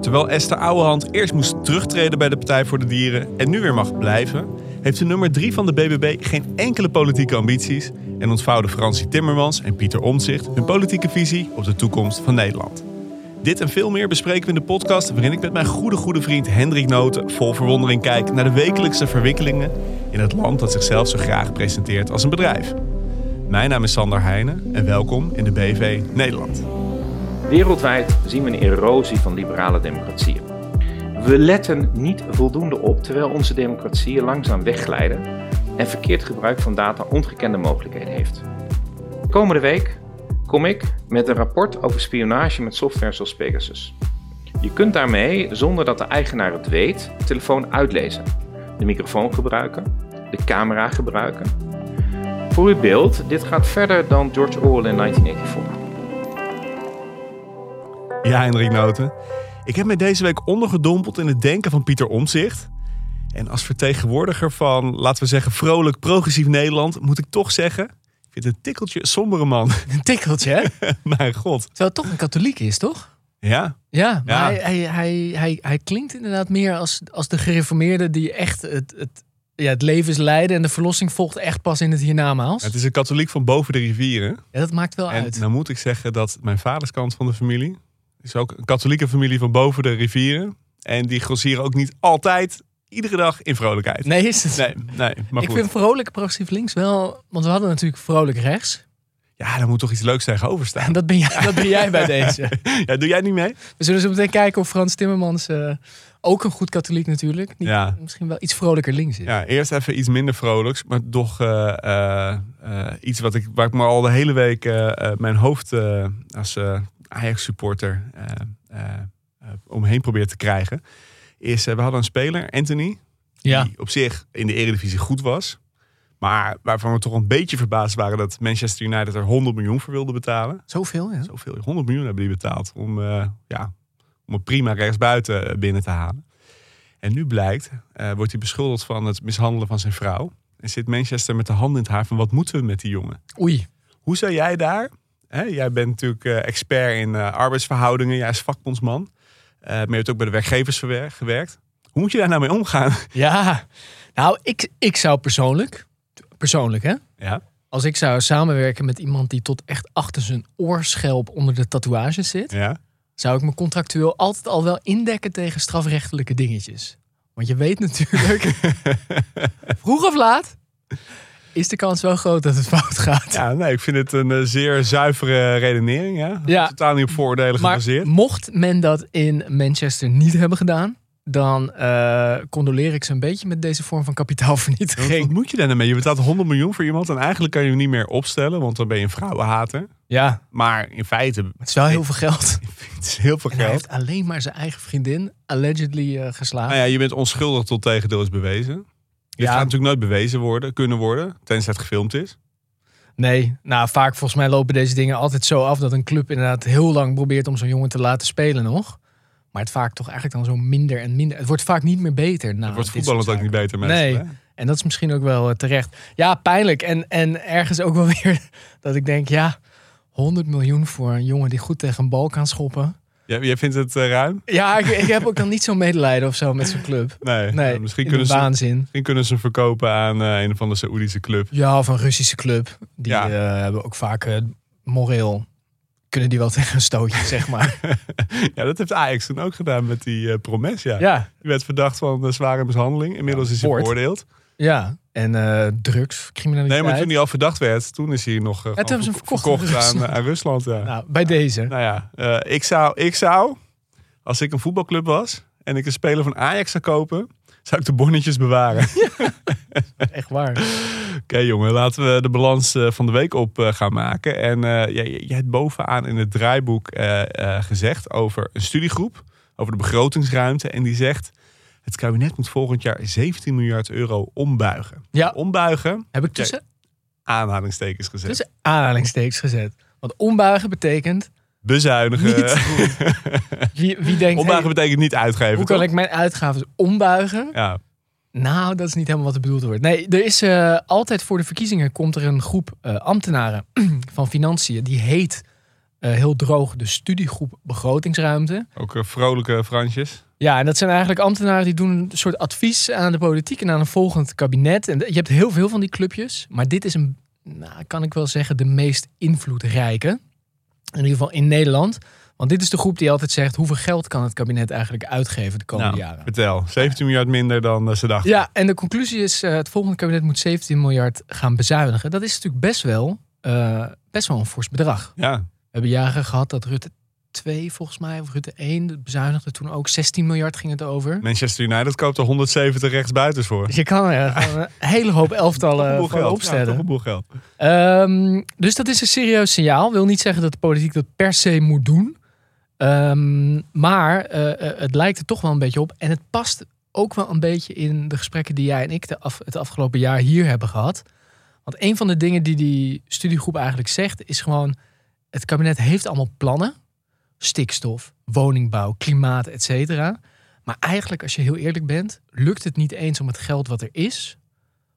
Terwijl Esther Ouwehand eerst moest terugtreden bij de Partij voor de Dieren en nu weer mag blijven, heeft de nummer 3 van de BBB geen enkele politieke ambities en ontvouwden Fransie Timmermans en Pieter Omtzigt hun politieke visie op de toekomst van Nederland. Dit en veel meer bespreken we in de podcast waarin ik met mijn goede goede vriend Hendrik Noten vol verwondering kijk naar de wekelijkse verwikkelingen in het land dat zichzelf zo graag presenteert als een bedrijf. Mijn naam is Sander Heijnen en welkom in de BV Nederland. Wereldwijd zien we een erosie van liberale democratieën. We letten niet voldoende op terwijl onze democratieën langzaam wegglijden en verkeerd gebruik van data ongekende mogelijkheden heeft. Komende week kom ik met een rapport over spionage met software zoals Pegasus. Je kunt daarmee, zonder dat de eigenaar het weet, de telefoon uitlezen, de microfoon gebruiken, de camera gebruiken. Voor uw beeld, dit gaat verder dan George Orwell in 1984. Ja, Hendrik Noten. Ik heb me deze week ondergedompeld in het denken van Pieter Omzicht. En als vertegenwoordiger van, laten we zeggen, vrolijk progressief Nederland, moet ik toch zeggen, ik vind het een tikkeltje sombere man. Een tikkeltje, hè? Mijn god. Terwijl het toch een katholiek is, toch? Ja, Ja, maar Ja. Hij, hij, hij, hij, klinkt inderdaad meer als, als de gereformeerde die echt het, het, ja, het leven is lijden en de verlossing volgt echt pas in het hiernamaals. het is een katholiek van boven de rivieren. Ja, dat maakt wel En uit. nou moet ik zeggen dat mijn vaderskant van de familie is ook een katholieke familie van boven de rivieren. En die grossieren ook niet altijd, iedere dag in vrolijkheid. Nee, is het? nee, nee maar ik goed. vind vrolijk progressief links wel, want we hadden natuurlijk vrolijk rechts. Ja, daar moet toch iets leuks tegenover staan. En dat ben jij, dat ben jij bij deze. Ja, doe jij niet mee? We zullen zo meteen kijken of Frans Timmermans, eh, ook een goed katholiek natuurlijk, niet, Ja. misschien wel iets vrolijker links is. Ja, eerst even iets minder vrolijks, maar toch eh, eh, iets wat ik, waar ik me al de hele week mijn hoofd eh, als eh, Ajax-supporter eh, eh, eh, omheen probeer te krijgen. Is, we hadden een speler, Anthony, Ja. die op zich in de Eredivisie goed was. Maar waarvan we toch een beetje verbaasd waren dat Manchester United er 100 miljoen voor wilde betalen. Zoveel, ja. Zoveel, 100 miljoen hebben die betaald om, eh, ja, om een prima rechtsbuiten binnen te halen. En nu blijkt, wordt hij beschuldigd van het mishandelen van zijn vrouw. En zit Manchester met de hand in het haar van wat moeten we met die jongen? Oei. Hoe zou jij daar, hè, jij bent natuurlijk eh, expert in eh, arbeidsverhoudingen, jij is vakbondsman. eh, maar je hebt ook bij de werkgevers gewerkt. Hoe moet je daar nou mee omgaan? Ja, nou, ik, ik zou persoonlijk, persoonlijk hè, ja, als ik zou samenwerken met iemand die tot echt achter zijn oorschelp onder de tatoeages zit, ja. zou ik me contractueel altijd al wel indekken tegen strafrechtelijke dingetjes. Want je weet natuurlijk, vroeg of laat is de kans wel groot dat het fout gaat. ja, nee, ik vind het een eh, zeer zuivere redenering. Ja? Ja. Totaal niet op vooroordelen maar gebaseerd. mocht men dat in Manchester niet hebben gedaan, dan eh, condoleer ik ze een beetje met deze vorm van kapitaalvernietiging. Wat moet je daar nou mee? Je betaalt 100 miljoen voor iemand en eigenlijk kan je hem niet meer opstellen, want dan ben je een vrouwenhater. Ja, Maar in feite, het is wel heel veel geld. het is heel veel En hij geld. heeft alleen maar zijn eigen vriendin allegedly eh, geslagen. Nou ja, je bent onschuldig tot tegendeel is bewezen. Dit Ja. gaat natuurlijk nooit bewezen worden, kunnen worden, tenzij het gefilmd is. Nee, nou vaak volgens mij lopen deze dingen altijd zo af dat een club inderdaad heel lang probeert om zo'n jongen te laten spelen nog. Maar het vaak toch eigenlijk dan zo minder en minder. Het wordt vaak niet meer beter. Nou, Het wordt voetballend ook niet beter meestal. Nee. hè? En dat is misschien ook wel eh, terecht. Ja, pijnlijk. En, en ergens ook wel weer dat ik denk, ja, 100 miljoen voor een jongen die goed tegen een bal kan schoppen. Jij, vindt het eh, ruim? Ja, ik, ik heb ook dan niet zo'n medelijden of zo met zo'n club. Nee. Nee, Nou, misschien, kunnen ze, waanzin. misschien kunnen ze verkopen aan eh, een of andere Saoedische club. Ja, of een Russische club. Die Ja. eh, hebben ook vaak moreel. Kunnen die wel tegen een stootje, zeg maar. ja, dat heeft Ajax toen ook gedaan met die Promes. Ja. ja, Die werd verdacht van zware mishandeling. Inmiddels is hij veroordeeld. Ja. En eh drugs, criminaliteit. Nee, maar toen hij al verdacht werd, toen is hij nog eh, gewoon hebben ze hem verko- verkocht aan aan, Rusland. aan Rusland. Ja. Nou, bij deze. Nou ja, eh, ik, zou, ik zou, als ik een voetbalclub was en ik een speler van Ajax zou kopen, zou ik de bonnetjes bewaren. Echt waar. Oké jongen, laten we de balans eh, van de week op eh, gaan maken. En eh, jij, jij hebt bovenaan in het draaiboek eh, eh, gezegd over een studiegroep, over de begrotingsruimte. En die zegt, het kabinet moet volgend jaar 17 miljard euro ombuigen. Ja. Ombuigen, Heb ik tussen, aanhalingstekens gezet. tussen aanhalingstekens gezet. Want ombuigen betekent Bezuinigen. niet. Wie, wie denkt, Ombuigen hey, betekent niet uitgeven. hoe kan toch? ik mijn uitgaven ombuigen? Ja. Nou, dat is niet helemaal wat er bedoeld wordt. Nee, er is eh, altijd voor de verkiezingen komt er een groep eh, ambtenaren van financiën. Die heet eh, heel droog de studiegroep begrotingsruimte. Ook vrolijke Fransjes. Ja, en dat zijn eigenlijk ambtenaren die doen een soort advies aan de politiek en aan een volgend kabinet. En je hebt heel veel van die clubjes, maar dit is een, nou, kan ik wel zeggen, de meest invloedrijke. In ieder geval in Nederland. Want dit is de groep die altijd zegt: hoeveel geld kan het kabinet eigenlijk uitgeven de komende Nou, jaren? vertel. 17 miljard minder dan eh, ze dachten. Ja, en de conclusie is: eh, het volgende kabinet moet 17 miljard gaan bezuinigen. Dat is natuurlijk best wel, eh, best wel een fors bedrag. Ja. We hebben jaren gehad dat Rutte 2, volgens mij, of Rutte 1, dat bezuinigde toen ook 16 miljard ging het over. Manchester United koopt er 170 rechtsbuitens voor. Dus je kan er gewoon een hele hoop elftallen. Ja, opstellen. een boel geld. Ehm, dus dat is een serieus signaal. Wil niet zeggen dat de politiek dat per se moet doen. Ehm, maar eh, eh, het lijkt er toch wel een beetje op. En het past ook wel een beetje in de gesprekken die jij en ik de af, het afgelopen jaar hier hebben gehad. Want een van de dingen die die studiegroep eigenlijk zegt, is gewoon: het kabinet heeft allemaal plannen. Stikstof, woningbouw, klimaat, et cetera. Maar eigenlijk, als je heel eerlijk bent, lukt het niet eens om het geld wat er is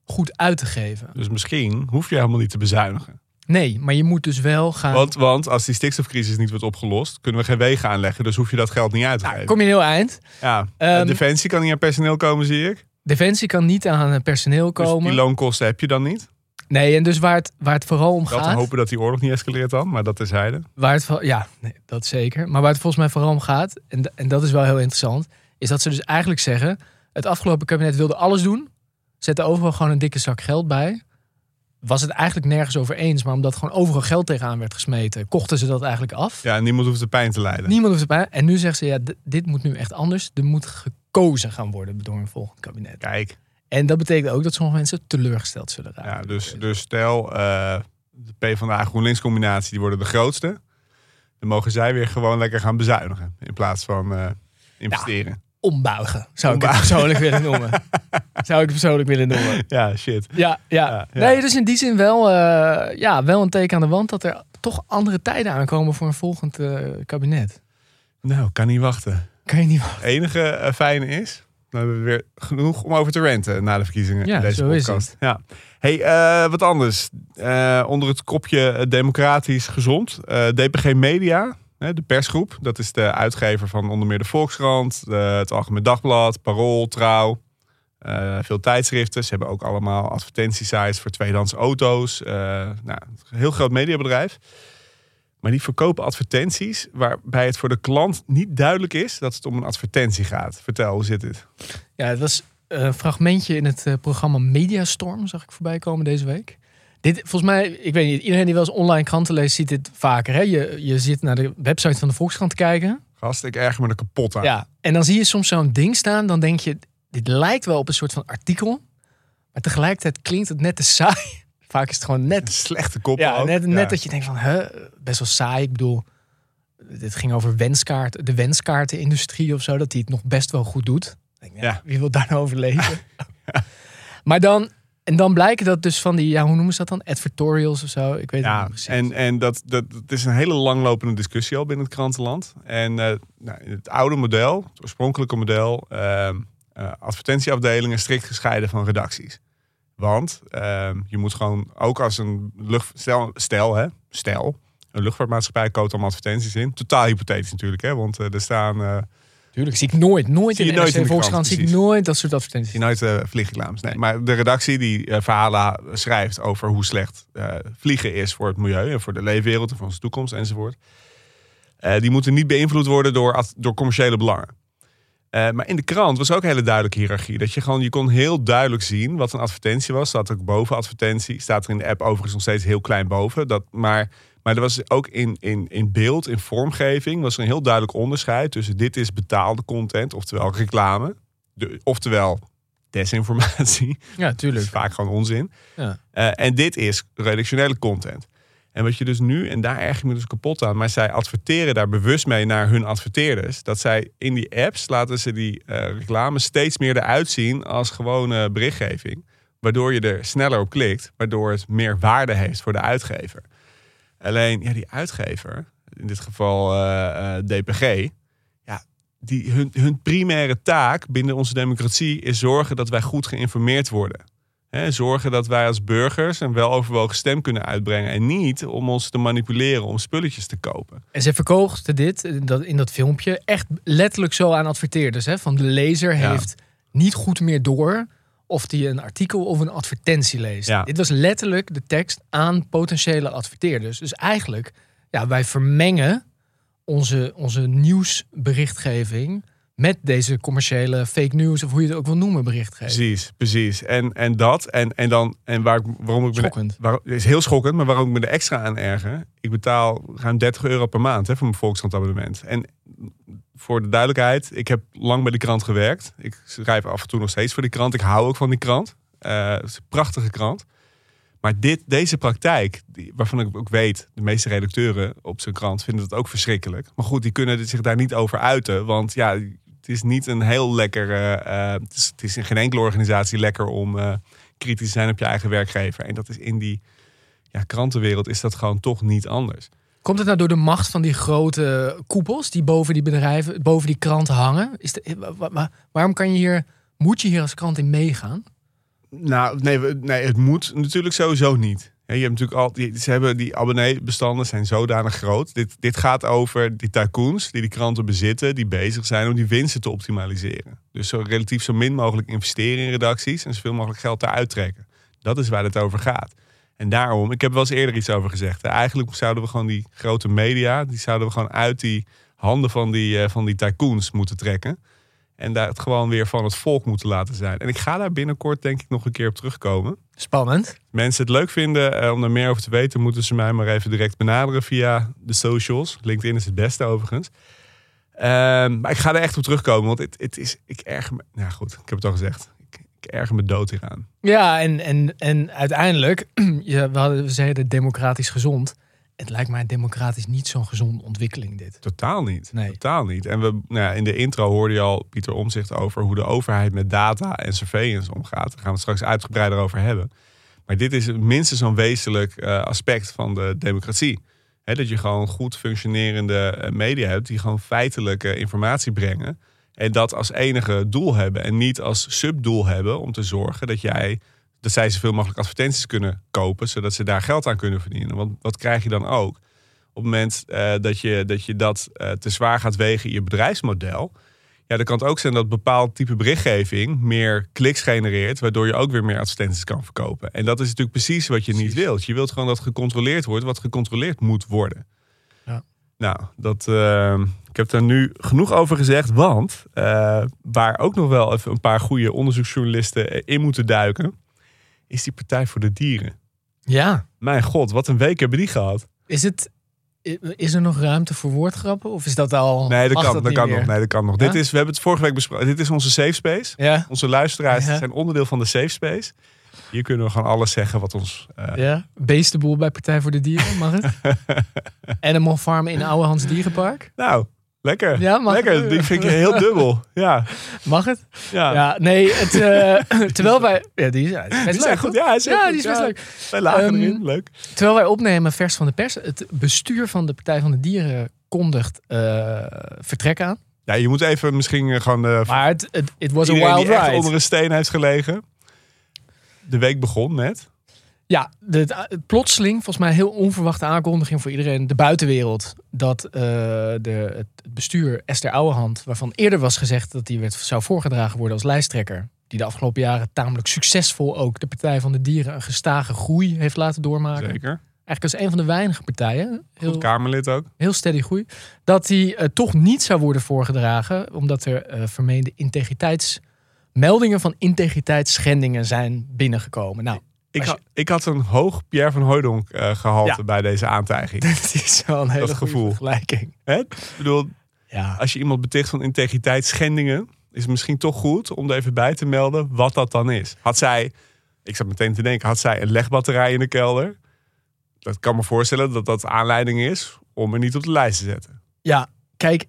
goed uit te geven. Dus misschien hoef je helemaal niet te bezuinigen. Nee, maar je moet dus wel gaan. Want, want als die stikstofcrisis niet wordt opgelost, kunnen we geen wegen aanleggen. Dus hoef je dat geld niet uit te Nou, geven. kom je een heel eind. Ja. Ehm, Defensie kan niet aan personeel komen, zie ik. Defensie kan niet aan personeel Dus komen. die loonkosten heb je dan niet. Nee, en dus waar het, waar het vooral om gaat. hopen dat die oorlog niet escaleert dan, maar dat terzijde. Waar het, ja, nee, dat zeker. Maar waar het volgens mij vooral om gaat, en, en dat is wel heel interessant, is dat ze dus eigenlijk zeggen: het afgelopen kabinet wilde alles doen, zette overal gewoon een dikke zak geld bij. Was het eigenlijk nergens over eens, maar omdat gewoon overal geld tegenaan werd gesmeten, kochten ze dat eigenlijk af. Ja, en niemand hoeft de pijn te lijden. Niemand hoeft erbij. En nu zeggen ze: ja, dit moet nu echt anders. Er moet gekozen gaan worden door een volgend kabinet. Kijk, En dat betekent ook dat sommige mensen teleurgesteld zullen raken. ja, dus, dus stel, eh de PvdA GroenLinks combinatie, die worden de grootste. Dan mogen zij weer gewoon lekker gaan bezuinigen. In plaats van eh, investeren. ombuigen, zou ik het persoonlijk willen noemen. Zou ik het persoonlijk willen noemen. Ja, shit. Ja, ja. Ja, ja. Nee, dus in die zin wel, eh, ja, wel een teken aan de wand dat er toch andere tijden aankomen voor een volgend kabinet. Nou, kan niet wachten. Kan je niet Het enige fijne is, dan hebben we weer genoeg om over te renten na de verkiezingen Ja, in deze zo is podcast. Ja. Hey, eh, wat anders. Eh, onder het kopje eh, democratisch gezond. DPG Media, de persgroep. Dat is de uitgever van onder meer de Volkskrant, de- het Algemeen Dagblad, Parool, Trouw. veel tijdschriften. Ze hebben ook allemaal advertentiesites voor tweedehands auto's. nou, een heel groot mediabedrijf. Maar die verkopen advertenties waarbij het voor de klant niet duidelijk is dat het om een advertentie gaat. Vertel, hoe zit dit? Ja, het was een fragmentje in het eh, programma Mediastorm, zag ik voorbij komen deze week. Dit, volgens mij, ik weet niet, iedereen die wel eens online kranten leest, ziet dit vaker. Hè? Je, je zit naar de website van de Volkskrant te kijken. Gast, ik erger me er kapot aan. Ja, en dan zie je soms zo'n ding staan. Dan denk je, dit lijkt wel op een soort van artikel. Maar tegelijkertijd klinkt het net te saai. Vaak is het gewoon Een net... slechte kop Ja, ook. net, dat je denkt van, huh, best wel saai. Ik bedoel, dit ging over wenskaart, de wenskaartenindustrie of zo. Dat die het nog best wel goed doet. Denk, ja. Wie wil daar nou over lezen? Maar dan... En dan blijken dat dus van die, ja, hoe noemen ze dat dan? Advertorials of zo. Ik weet het niet precies. en, en dat, dat, is een hele langlopende discussie al binnen het krantenland. En eh, nou, het oude model, het oorspronkelijke model, ehm, eh, advertentieafdelingen strikt gescheiden van redacties. Want ehm, je moet gewoon, ook als een lucht, stel, stel, hè, stel, een luchtvaartmaatschappij koopt allemaal advertenties in. Totaal hypothetisch natuurlijk, hè, want eh, er staan eh, Tuurlijk, zie ik nooit, nooit in de nooit in Volkskrant zie ik nooit dat soort advertenties. zie je nooit vliegreclames. Nee. Maar de redactie die verhalen schrijft over hoe slecht vliegen is voor het milieu en voor de leefwereld en voor onze toekomst enzovoort. die moeten niet beïnvloed worden door, door commerciële belangen. Eh, maar in de krant was ook een hele duidelijke hiërarchie. Dat je gewoon, je kon heel duidelijk zien wat een advertentie was. Staat ook boven advertentie. Staat er in de app overigens nog steeds heel klein boven. Dat, maar, maar er was ook in, in, in beeld, in vormgeving, was er een heel duidelijk onderscheid tussen dit is betaalde content, oftewel reclame. De, oftewel desinformatie. Ja, Dat tuurlijk. vaak gewoon onzin. Ja. Eh, en dit is redactionele content. En wat je dus nu, en daar erg ik dus kapot aan, maar zij adverteren daar bewust mee naar hun adverteerders. Dat zij in die apps laten ze die eh reclame steeds meer eruit zien als gewone berichtgeving. Waardoor je er sneller op klikt, waardoor het meer waarde heeft voor de uitgever. Alleen, ja, die uitgever, in dit geval eh, eh, DPG, ja, die, hun, hun primaire taak binnen onze democratie is zorgen dat wij goed geïnformeerd worden. Hè, zorgen dat wij als burgers een weloverwogen stem kunnen uitbrengen. En niet om ons te manipuleren om spulletjes te kopen. En ze verkochten dit in dat, in dat filmpje echt letterlijk zo aan adverteerders. Hè? Van de lezer Ja. heeft niet goed meer door of hij een artikel of een advertentie leest. Ja. Dit was letterlijk de tekst aan potentiële adverteerders. Dus eigenlijk, ja, wij vermengen onze, onze nieuwsberichtgeving met deze commerciële fake news, of hoe je het ook wil noemen, berichtgeving. Precies, precies. En, en dat. En, en dan. En waar, ik- waarom ik me. Schokkend. Waar, het is heel schokkend, maar waarom ik me er extra aan erger. Ik betaal ruim 30 euro per maand hè, voor mijn Volkskrant abonnement. En voor de duidelijkheid, ik heb lang bij de krant gewerkt. Ik schrijf af en toe nog steeds voor die krant. Ik hou ook van die krant. Eh, het is een prachtige krant. Maar dit, deze praktijk, waarvan ik ook weet, de meeste redacteuren op zijn krant vinden het ook verschrikkelijk. Maar goed, die kunnen zich daar niet over uiten. Want ja, het is niet een heel lekker. eh, eh, het, is, het is in geen enkele organisatie lekker om eh, kritisch te zijn op je eigen werkgever. En dat is in die ja, krantenwereld is dat gewoon toch niet anders. Komt het nou door de macht van die grote koepels die boven die bedrijven, boven die kranten hangen? Is de, wa- wa- wa- waarom kan je hier, moet je hier als krant in meegaan? Nou, nee, nee, het moet natuurlijk sowieso niet. Je hebt natuurlijk al, die, ze hebben die abonneebestanden zijn zodanig groot. Dit, dit gaat over die tycoons die die kranten bezitten, die bezig zijn om die winsten te optimaliseren. Dus zo relatief zo min mogelijk investeren in redacties en zoveel mogelijk geld eruit trekken. Dat is waar het over gaat. En daarom, ik heb wel eens eerder iets over gezegd. Eigenlijk zouden we gewoon die grote media, die zouden we gewoon uit die handen van die, eh, van die tycoons moeten trekken. En daar het gewoon weer van het volk moeten laten zijn. En ik ga daar binnenkort denk ik nog een keer op terugkomen. Spannend. Mensen het leuk vinden eh, om er meer over te weten, moeten ze mij maar even direct benaderen via de socials. LinkedIn is het beste overigens. Ehm, maar ik ga er echt op terugkomen, want het, het is, ik erger me. Nou goed, ik heb het al gezegd. Ik, ik erger me dood hieraan. Ja, en, en, en uiteindelijk, je, we, hadden, we zeiden democratisch gezond. Het lijkt mij democratisch niet zo'n gezonde ontwikkeling dit. Totaal niet. Nee. Totaal niet. En we, nou ja, in de intro hoorde je al Pieter Omzicht over hoe de overheid met data en surveillance omgaat. Daar gaan we het straks uitgebreider over hebben. Maar dit is minstens zo'n wezenlijk eh, aspect van de democratie. Dat je gewoon goed functionerende eh, media hebt die gewoon feitelijke informatie brengen. En dat als enige doel hebben en niet als subdoel hebben om te zorgen dat jij dat zij zoveel mogelijk advertenties kunnen kopen, zodat ze daar geld aan kunnen verdienen. Want wat krijg je dan ook? Op het moment eh, dat je dat, je dat eh, te zwaar gaat wegen in je bedrijfsmodel, ja, dan kan het ook zijn dat bepaald type berichtgeving meer kliks genereert, waardoor je ook weer meer advertenties kan verkopen. En dat is natuurlijk precies wat je niet wilt. Je wilt gewoon dat gecontroleerd wordt wat gecontroleerd moet worden. Ja. Nou, dat, eh, ik heb daar nu genoeg over gezegd, want eh, waar ook nog wel even een paar goede onderzoeksjournalisten in moeten duiken, is die Partij voor de Dieren. Ja. Mijn god, wat een week hebben die gehad. Is, het, is er nog ruimte voor woordgrappen? Of is dat al... Nee, dat kan, dat kan meer? nog. Nee, dat kan nog. Ja? Dit is, we hebben het vorige week besproken. Dit is onze safe space. Ja? Onze luisteraars Ja. zijn onderdeel van de safe space. Hier kunnen we gewoon alles zeggen wat ons. eh, Ja? Beestenboel bij Partij voor de Dieren, mag het? Animal Farm in Ouwehands Dierenpark? Nou, lekker. Ja, mag lekker. Die vind ik heel dubbel. Ja, Mag het? ja. Ja, nee, het, eh, terwijl wij... Ja, die is, ja, die is best Die zijn leuk, goed. Ja, hij is Ja, goed. die is best Ja. leuk. Wij lagen Ehm, erin. Leuk. Terwijl wij opnemen vers van de pers, het bestuur van de Partij van de Dieren kondigt eh, vertrek aan. Ja, je moet even misschien eh, gewoon. Maar het het it was a iedereen wild die ride. onder een steen heeft gelegen. De week begon met. Ja, de, het- plotseling, volgens mij heel onverwachte aankondiging voor iedereen, de buitenwereld, dat eh, de, het bestuur Esther Ouwehand, waarvan eerder was gezegd dat die werd, zou voorgedragen worden als lijsttrekker, die de afgelopen jaren tamelijk succesvol ook de Partij van de Dieren een gestage groei heeft laten doormaken. Zeker. Eigenlijk als een van de weinige partijen, heel, Goed Kamerlid ook. heel steady groei, dat die eh, toch niet zou worden voorgedragen, omdat er eh, vermeende integriteitsmeldingen van integriteitsschendingen zijn binnengekomen. Nou, Ik, je- ik had een hoog Pierre van Hooydonk eh gehalte Ja. bij deze aantijging. dat is wel een hele Dat goede gevoel. vergelijking. Hè? Ik bedoel, Ja, als je iemand beticht van integriteitsschendingen, is het misschien toch goed om er even bij te melden wat dat dan is. Had zij, ik zat meteen te denken, had zij een legbatterij in de kelder? Dat kan me voorstellen dat dat aanleiding is om er niet op de lijst te zetten. ja kijk,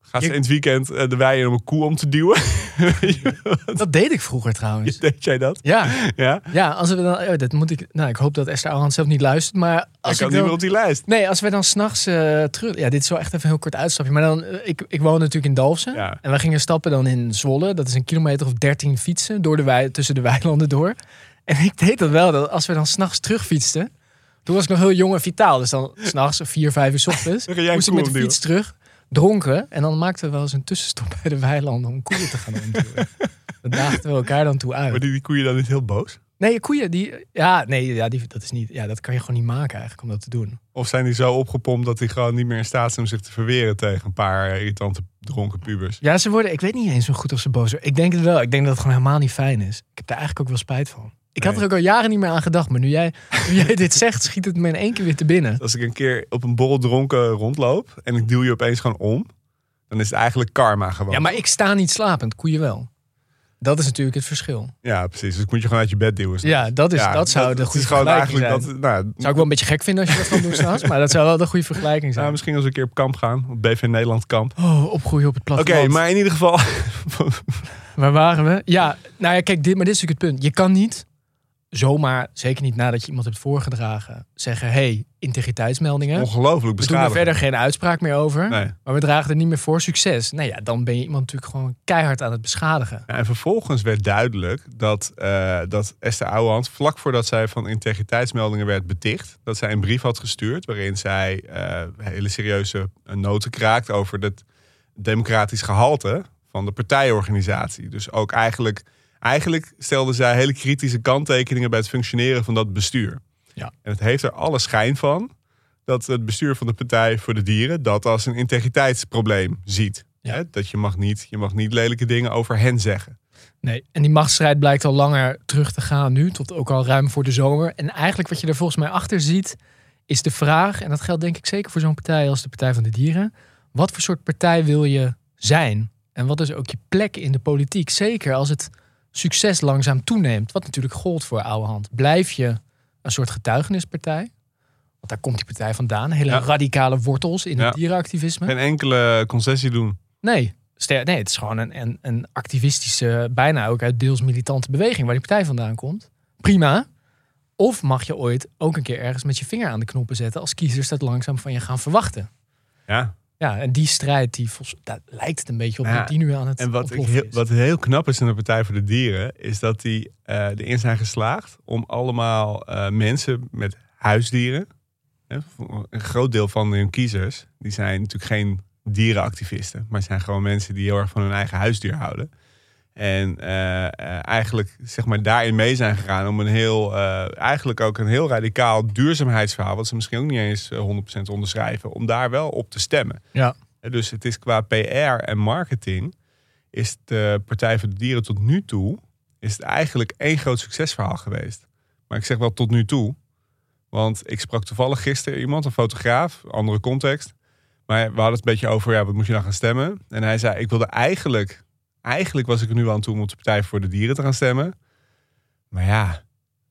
Gaat ze in het weekend eh, de wei in om een koe om te duwen? dat deed ik vroeger trouwens. Deed jij dat? Ja, Ja? ja als we dan, oh, dat moet ik, nou, ik hoop dat Esther Ouwehand zelf niet luistert, maar als kan ik niet meer op die lijst. nee, als we dan s'nachts eh terug, ja, dit is wel echt even een heel kort uitstapje, maar dan, eh, ik, ik woon natuurlijk in Dalfsen Ja. en wij gingen stappen dan in Zwolle, dat is een kilometer of dertien fietsen door de wei, tussen de weilanden door. En ik deed dat wel, dat als we dan s'nachts terugfietsten. Toen was ik nog heel jong en vitaal. Dus dan s'nachts, vier, vijf uur 's ochtends, moest ik met de fiets terug. Dronken. En dan maakten we wel eens een tussenstop bij de weilanden om koeien te gaan omduwen. Dan daagden we elkaar dan toe Maar uit. die, die koeien dan niet heel boos? Nee, koeien, die... Ja, nee, ja, die, dat is niet... Ja, dat kan je gewoon niet maken eigenlijk, om dat te doen. Of zijn die zo opgepompt dat die gewoon niet meer in staat zijn om zich te verweren tegen een paar irritante dronken pubers? Ja, ze worden... Ik weet niet eens zo goed of ze boos worden. Ik denk het wel. Ik denk dat het gewoon helemaal niet fijn is. Ik heb daar eigenlijk ook wel spijt van. Ik had er ook al jaren niet meer aan gedacht. Maar nu jij, nu jij dit zegt, schiet het me in één keer weer te binnen. Als ik een keer op een borrel dronken rondloop en ik duw je opeens gewoon om, dan is het eigenlijk karma gewoon. Ja, maar ik sta niet slapend. Koeien wel. Dat is natuurlijk het verschil. Ja, precies. Dus ik moet je gewoon uit je bed duwen. Ja, dat, is, Ja, dat zou de goede gewoon vergelijking zijn. dat. Nou, Zou ik wel een beetje gek vinden als je dat van doet straks. Maar dat zou wel de goede vergelijking zijn. misschien als we een keer op kamp gaan, op BV Nederland kamp. Oh, opgroeien op het Oké, platteland. maar in ieder geval. Waar waren we? Ja, nou ja, kijk, dit, maar dit is natuurlijk het punt. Je kan niet zomaar, zeker niet nadat je iemand hebt voorgedragen, zeggen: hey, integriteitsmeldingen. ongelooflijk we doen er verder geen uitspraak meer over. Nee. Maar we dragen er niet meer voor succes. Nou ja, dan ben je iemand natuurlijk gewoon keihard aan het beschadigen. Ja, en vervolgens werd duidelijk dat, eh, dat Esther Ouwehand, vlak voordat zij van integriteitsmeldingen werd beticht, dat zij een brief had gestuurd waarin zij eh, hele serieuze noten kraakt over het democratisch gehalte van de partijorganisatie. Dus ook eigenlijk, eigenlijk stelde zij hele kritische kanttekeningen bij het functioneren van dat bestuur. Ja. En het heeft er alle schijn van dat het bestuur van de Partij voor de Dieren dat als een integriteitsprobleem ziet. Ja. Hè, Dat je mag, niet, je mag niet lelijke dingen over hen zeggen. Nee, en die machtsstrijd blijkt al langer terug te gaan nu, tot ook al ruim voor de zomer. En eigenlijk wat je er volgens mij achter ziet, is de vraag, en dat geldt denk ik zeker voor zo'n partij als de Partij van de Dieren, wat voor soort partij wil je zijn? En wat is ook je plek in de politiek? Zeker als het succes langzaam toeneemt, wat natuurlijk gold voor oude hand. Blijf je een soort getuigenispartij? Want daar komt die partij vandaan. Hele Ja. radicale wortels in Ja. het dierenactivisme. Geen enkele concessie doen. Nee, nee het is gewoon een, een, een activistische, bijna ook uit deels militante beweging waar die partij vandaan komt. Prima. Of mag je ooit ook een keer ergens met je vinger aan de knoppen zetten als kiezers dat langzaam van je gaan verwachten. Ja. Ja, en die strijd, die daar lijkt het een beetje op Ja, dat die nu aan het En wat, heel, wat heel knap is in de Partij voor de Dieren, is dat die eh, erin zijn geslaagd om allemaal eh, mensen met huisdieren, hè, een groot deel van hun kiezers, die zijn natuurlijk geen dierenactivisten, maar zijn gewoon mensen die heel erg van hun eigen huisdier houden. En eh, eh, eigenlijk zeg maar daarin mee zijn gegaan om een heel, eh, eigenlijk ook een heel radicaal duurzaamheidsverhaal, wat ze misschien ook niet eens eh, 100% onderschrijven, om daar wel op te stemmen. Ja. Dus het is qua PR en marketing is de Partij voor de Dieren tot nu toe is het eigenlijk één groot succesverhaal geweest. Maar ik zeg wel tot nu toe, want ik sprak toevallig gisteren iemand, een fotograaf, andere context. Maar we hadden het een beetje over, ja, wat moet je dan gaan stemmen? En hij zei, ik wilde eigenlijk, eigenlijk was ik er nu aan toe om op de Partij voor de Dieren te gaan stemmen. Maar ja,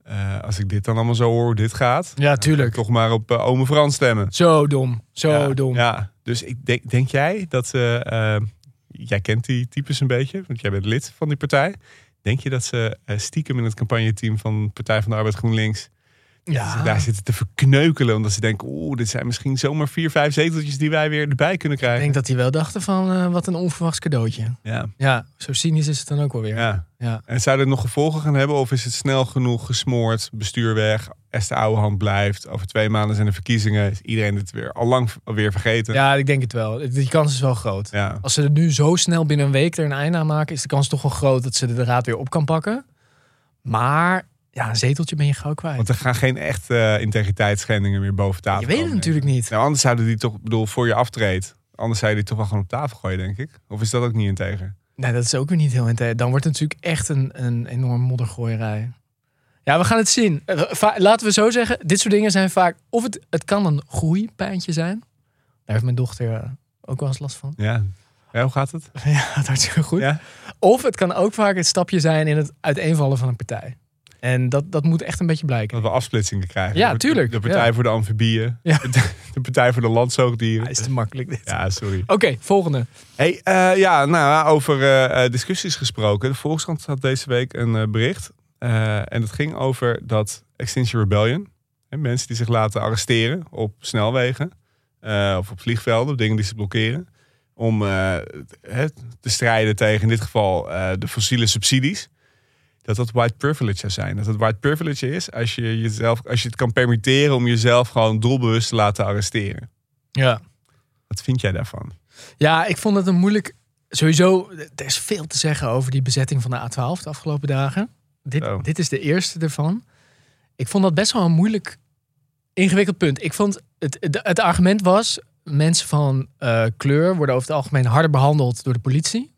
eh, als ik dit dan allemaal zo hoor, hoe dit gaat, Ja, tuurlijk. toch maar op eh, Ome Frans stemmen. Zo dom. Zo ja, dom. Ja, dus ik denk, denk jij dat ze. eh, jij kent die types een beetje, want jij bent lid van die partij. Denk je dat ze stiekem in het campagneteam van Partij van de Arbeid GroenLinks. Ja. zich daar zitten te verkneukelen? Omdat ze denken, oeh, dit zijn misschien zomaar vier, vijf zeteltjes die wij weer erbij kunnen Ik krijgen. denk dat die wel dachten van eh, wat een onverwachts cadeautje. Ja, Ja, zo cynisch is het dan ook wel weer. ja. Ja. En zou dit nog gevolgen gaan hebben? Of is het snel genoeg gesmoord, bestuur weg, Esther Ouwehand blijft. Over twee maanden zijn de verkiezingen. Is iedereen het weer al lang weer vergeten? Ja, ik denk het wel. Die kans is wel groot. ja. Als ze er nu zo snel binnen een week er een einde aan maken, is de kans toch wel groot dat ze de raad weer op kan pakken. Maar ja, een zeteltje ben je gauw kwijt. Want er gaan geen echte integriteitsschendingen meer boven tafel. je weet het natuurlijk niet. Nou, anders zouden die toch, ik bedoel, voor je aftreedt. Anders zou je die toch wel gewoon op tafel gooien, denk ik. Of is dat ook niet integer? Nee, dat is ook weer niet heel integer. Dan wordt het natuurlijk echt een, een enorm moddergooierij. Ja, we gaan het zien. Eh, va- Laten we zo zeggen, dit soort dingen zijn vaak... Of het, het kan een groeipijntje zijn. Daar heeft mijn dochter eh, ook wel eens last van. Ja. ja hoe gaat het? Ja, dat hartstikke goed. Ja? Of het kan ook vaak het stapje zijn in het uiteenvallen van een partij. En dat, dat moet echt een beetje blijken. Dat we afsplitsingen krijgen. Ja, tuurlijk. De Partij Ja. voor de Amfibieën. Ja. De Partij voor de Landzoogdieren. Ja, is te makkelijk dit. Ja, sorry. Oké, volgende. Hey, eh, ja, nou, over eh, eh, discussies gesproken. De Volkskrant had deze week een bericht. En het ging over dat Extinction Rebellion. Hè, mensen die zich laten arresteren op snelwegen. of op vliegvelden, op dingen die ze blokkeren. Om te strijden tegen in dit geval de fossiele subsidies. Dat dat white privilege zou zijn. Dat het white privilege is als je, jezelf, als je het kan permitteren om jezelf gewoon doelbewust te laten arresteren. Ja. Wat vind jij daarvan? Ja, ik vond het een moeilijk. Sowieso, er is veel te zeggen over die bezetting van de A12 de afgelopen dagen. Dit, Zo. dit is de eerste ervan. Ik vond dat best wel een moeilijk, ingewikkeld punt. Ik vond het, het, het argument was: mensen van eh, kleur worden over het algemeen harder behandeld door de politie.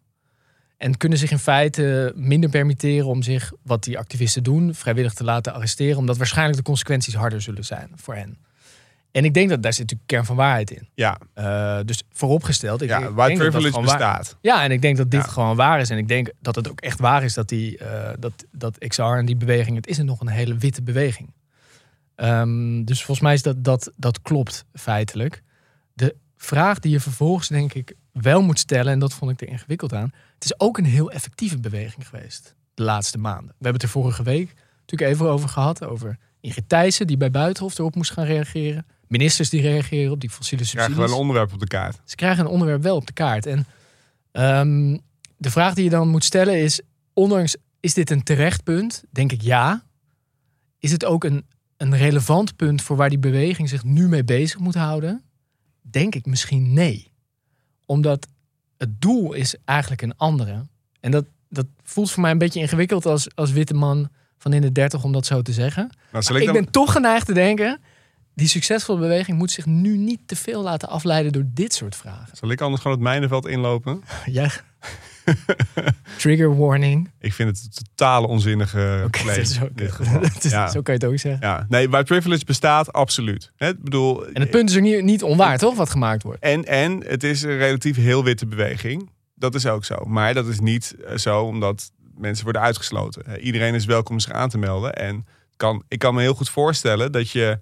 En kunnen zich in feite minder permitteren om zich, wat die activisten doen, vrijwillig te laten arresteren. Omdat waarschijnlijk de consequenties harder zullen zijn voor hen. En ik denk dat daar zit natuurlijk kern van waarheid in. Ja, Eh, dus vooropgesteld. Ik, ja dat dat privilege waar- bestaat. Ja, en ik denk dat dit Ja. gewoon waar is. En ik denk dat het ook echt waar is dat, die, eh, dat, dat XR en die beweging, het is nog een hele witte beweging. Ehm, dus volgens mij is dat, dat, dat klopt feitelijk. De vraag die je vervolgens denk ik wel moet stellen, en dat vond ik er ingewikkeld aan. Het is ook een heel effectieve beweging geweest de laatste maanden. We hebben het er vorige week natuurlijk even over gehad. Over Ingrid Thijssen die bij Buitenhof erop moest gaan reageren. Ministers die reageren op die fossiele subsidies gewoon een onderwerp op de kaart. ze krijgen een onderwerp wel op de kaart. En ehm, de vraag die je dan moet stellen is: ondanks is dit een terecht punt? Denk ik ja. Is het ook een, een relevant punt voor waar die beweging zich nu mee bezig moet houden? Denk ik misschien nee. Omdat het doel is eigenlijk een andere. En dat, dat voelt voor mij een beetje ingewikkeld als, als witte man van in de dertig om dat zo te zeggen. Nou, Ik, ik, dan, ben toch geneigd te denken... die succesvolle beweging moet zich nu niet te veel laten afleiden door dit soort vragen. zal ik anders gewoon het mijnenveld inlopen? Ja. Trigger warning. Ik vind het een totale onzinnige Oké, claim dat is ook- dit geval. dat is- ja. Zo kan je het ook zeggen. ja, nee, white privilege bestaat absoluut. Ik bedoel, En het punt is ook niet, niet onwaar, toch? Wat gemaakt wordt. En, en het is een relatief heel witte beweging. Dat is ook zo. Maar dat is niet eh, zo omdat mensen worden uitgesloten. Iedereen is welkom zich aan te melden. En kan, ik kan me heel goed voorstellen dat je.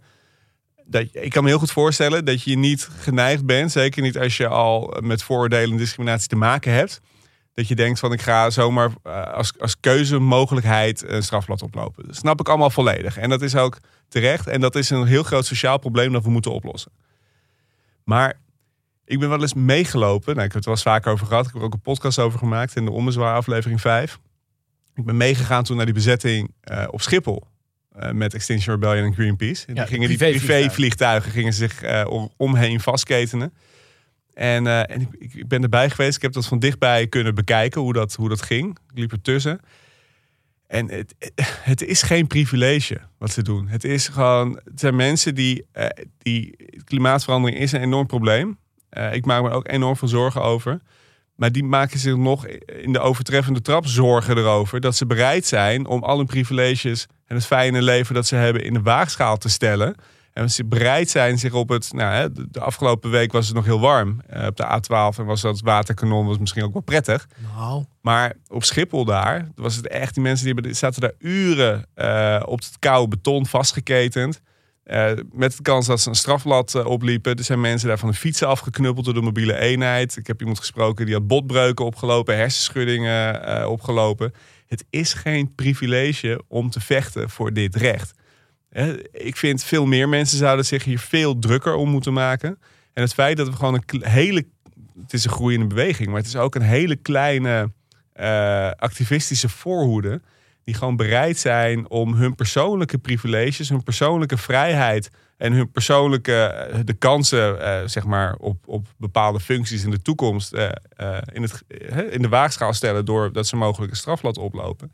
Dat, ik kan me heel goed voorstellen dat je niet geneigd bent, zeker niet als je al met vooroordelen en discriminatie te maken hebt. Dat je denkt van ik ga zomaar eh, als, als keuzemogelijkheid een strafblad oplopen. Dat snap ik allemaal volledig. En dat is ook terecht. En dat is een heel groot sociaal probleem dat we moeten oplossen. Maar ik ben wel eens meegelopen. Nou, ik heb het wel eens vaker over gehad. Ik heb er ook een podcast over gemaakt in de Ommezwaar aflevering 5. Ik ben meegegaan toen naar die bezetting eh, op Schiphol. eh, met Extinction Rebellion en Greenpeace. En Ja, die gingen die privévliegtuigen. privévliegtuigen gingen zich om- omheen vastketenen. En, eh, en ik, ik- ben erbij geweest. Ik heb dat van dichtbij kunnen bekijken hoe dat, hoe dat ging. Ik liep ertussen. En het, het is geen privilege wat ze doen. Het is gewoon, het zijn mensen die, eh, die klimaatverandering is een enorm probleem. Eh, ik maak me ook enorm veel zorgen over. Maar die maken zich nog in de overtreffende trap zorgen erover dat ze bereid zijn om al hun privileges en het fijne leven dat ze hebben in de waagschaal te stellen. En ze bereid zijn zich op het. Nou, hè, de, de afgelopen week was het nog heel warm eh, op de A12 en was dat waterkanon was misschien ook wel prettig. Nou, Maar op Schiphol daar was het echt, die mensen die zaten daar uren eh, op het koude beton vastgeketend. Eh, met de kans dat ze een strafblad opliepen. Er zijn mensen daar van de fietsen afgeknuppeld door de mobiele eenheid. Ik heb iemand gesproken die had botbreuken opgelopen, hersenschuddingen opgelopen. Het is geen privilege om te vechten voor dit recht. Ik vind veel meer mensen zouden zich hier veel drukker om moeten maken. En het feit dat we gewoon een hele het is een groeiende beweging, maar het is ook een hele kleine eh, activistische voorhoede. Die gewoon bereid zijn om hun persoonlijke privileges, hun persoonlijke vrijheid en hun persoonlijke eh, de kansen, eh, zeg maar, op, op bepaalde functies in de toekomst in, het, in de waagschaal stellen doordat ze mogelijk een strafblad oplopen.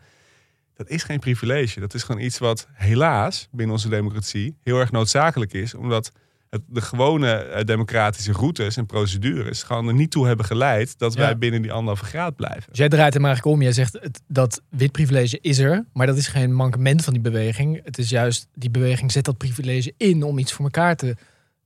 Dat is geen privilege. Dat is gewoon iets wat helaas binnen onze democratie heel erg noodzakelijk is, omdat het, de gewone eh, democratische routes en procedures gewoon er niet toe hebben geleid dat Ja. wij binnen die anderhalve graad blijven. dus jij draait hem eigenlijk om. Jij zegt het, dat wit privilege is er, maar dat is geen mankement van die beweging. Het is juist, die beweging zet dat privilege in om iets voor elkaar te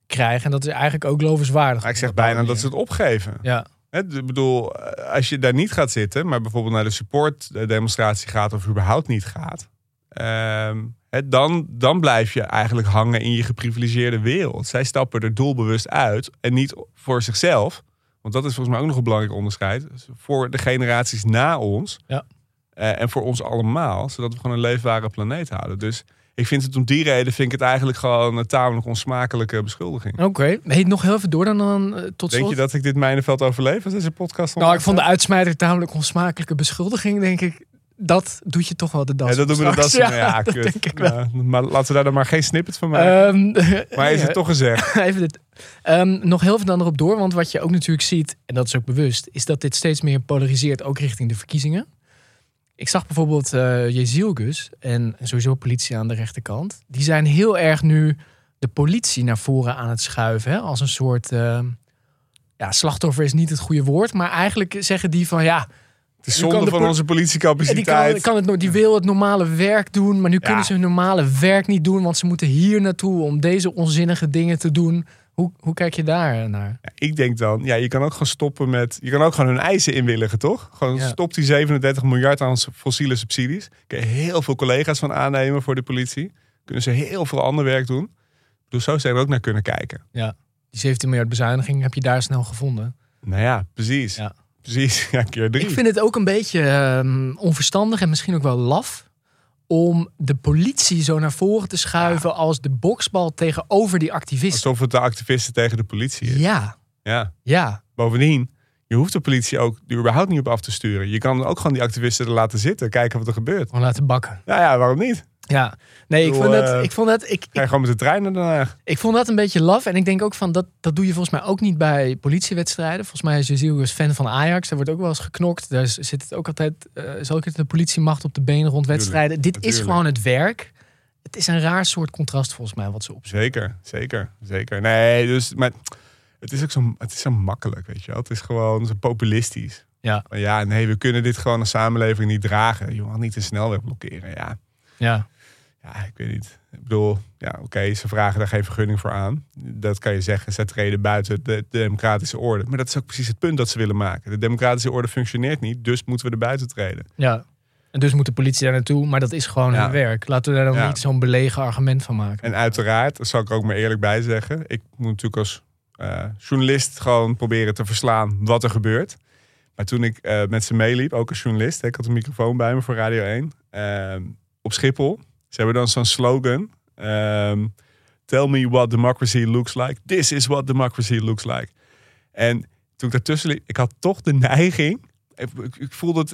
krijgen. En dat is eigenlijk ook lovenswaardig. Maar ik zeg bijna dat ze het opgeven. Ja, Ik bedoel, eh, als je daar niet gaat zitten, maar bijvoorbeeld naar de supportdemonstratie gaat of überhaupt niet gaat, ehm, dan, dan blijf je eigenlijk hangen in je geprivilegeerde wereld. Zij stappen er doelbewust uit en niet voor zichzelf, want dat is volgens mij ook nog een belangrijk onderscheid, Dus voor de generaties na ons Ja. eh, en voor ons allemaal, zodat we gewoon een leefbare planeet houden. Dus ik vind het om die reden vind ik het eigenlijk gewoon een tamelijk onsmakelijke beschuldiging. oké. Heet nog heel even door dan, dan eh, tot Denk je dat ik dit mijnenveld overleef als deze podcast Nou, ik vond de uitsmijter tamelijk onsmakelijke beschuldiging, denk ik. dat doet je toch wel de das. Ja, dat doen we de das. Ja, ja, dat kut. denk ik wel. Ja, maar laten we daar dan maar geen snippet van maken. Ehm, maar is het toch gezegd? Even dit. Ehm, nog heel veel dan erop door, want wat je ook natuurlijk ziet, en dat is ook bewust, is dat dit steeds meer polariseert, ook richting de verkiezingen. Ik zag bijvoorbeeld eh Jezielgus en sowieso politie aan de rechterkant. Die zijn heel erg nu de politie naar voren aan het schuiven. Hè? Als een soort. ehm, ja, slachtoffer is niet het goede woord. Maar eigenlijk zeggen die van ja. Het is Nu kan zonde de van onze Die, politiecapaciteit. kan, kan het, no- die wil het normale werk doen. Maar nu kunnen ze hun normale werk niet doen. Want ze moeten hier naartoe om deze onzinnige dingen te doen. Hoe, hoe kijk je daar naar? Ja, ik denk dan, ja, je kan ook gewoon stoppen met. Je kan ook gewoon hun eisen inwilligen, toch? Gewoon Ja. stop die 37 miljard aan fossiele subsidies. Kun je heel veel collega's van aannemen voor de politie. Kunnen ze heel veel ander werk doen. Bedoel, zo zou je er ook naar kunnen kijken. Die 17 miljard bezuiniging heb je daar snel gevonden. Nou ja, precies. Ja. Precies, ja, keer drie. Ik vind het ook een beetje ehm, onverstandig en misschien ook wel laf. Om de politie zo naar voren te schuiven als de boksbal tegenover die activisten. Alsof het de activisten tegen de politie is. Ja, Ja. ja. Bovendien, je hoeft de politie ook er überhaupt niet op af te sturen. Je kan ook gewoon die activisten er laten zitten, kijken wat er gebeurt. Gewoon laten bakken. Nou ja, waarom niet? Ja, nee, ik vond dat, eh, ik vond dat, ik, Ga je gewoon met de trein naar Den Haag. Ik vond dat een beetje laf. En ik denk ook van dat, dat doe je volgens mij ook niet bij politiewedstrijden. Volgens mij is Jezielgus fan van Ajax. Daar wordt ook wel eens geknokt. Daar zit het ook altijd, eh is ook de politiemacht op de benen rond wedstrijden. Dit is gewoon het werk. Het is een raar soort contrast volgens mij wat ze opzoeken. Zeker, zeker, zeker. Nee, dus, maar het is ook zo, het is zo makkelijk, weet je wel. Het is gewoon zo populistisch. Ja. Van, ja, nee, we kunnen dit gewoon als samenleving niet dragen. Je mag niet de snelweg blokkeren. Ja, Ja, ja ik weet niet. Ik bedoel, ja, oké, ze vragen daar geen vergunning voor aan. Dat kan je zeggen, ze treden buiten de, de democratische orde. Maar dat is ook precies het punt dat ze willen maken. De democratische orde functioneert niet, dus moeten we er buiten treden. ja. En dus moet de politie daar naartoe. Maar dat is gewoon Ja. hun werk. Laten we daar dan Ja. niet zo'n belegen argument van maken. En uiteraard, dat zal ik er ook maar eerlijk bij zeggen. Ik moet natuurlijk als eh, journalist gewoon proberen te verslaan wat er gebeurt. Maar toen ik eh, met ze meeliep, ook als journalist, hè, ik had een microfoon bij me voor Radio 1. ehm, op Schiphol. Ze hebben dan zo'n slogan. ehm, Tell me what democracy looks like. This is what democracy looks like. En toen ik daartussen liep, ik had toch de neiging. Ik, ik, voelde het.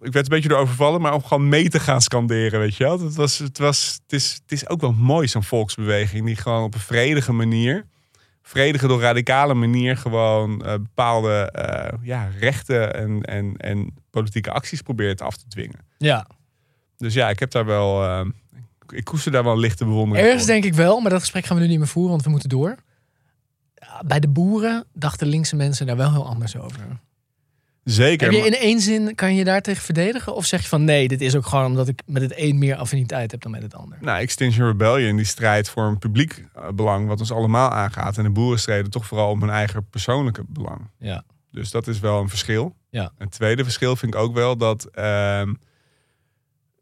Ik werd een beetje door overvallen, maar om gewoon mee te gaan scanderen, weet je wel. Het, was, het, was, het, is, het is ook wel mooi, zo'n volksbeweging, die gewoon op een vredige manier, vredige door radicale manier, gewoon eh, bepaalde eh, ja, rechten en, en, en politieke acties probeert af te dwingen. Ja, Dus ja, ik heb daar wel, eh, ik koester daar wel lichte bewondering ergens voor. denk ik wel. Maar dat gesprek gaan we nu niet meer voeren, want we moeten door. Bij de boeren dachten linkse mensen daar wel heel anders over. Zeker. Heb je in één zin, kan je daar tegen verdedigen? Of zeg je van nee, dit is ook gewoon omdat ik met het een meer affiniteit heb dan met het ander? Nou, Extinction Rebellion die strijdt voor een publiek eh, belang wat ons allemaal aangaat. En de boeren strijden toch vooral om hun eigen persoonlijke belang. Ja. Dus dat is wel een verschil. Ja. Een tweede verschil vind ik ook wel dat ehm, eh,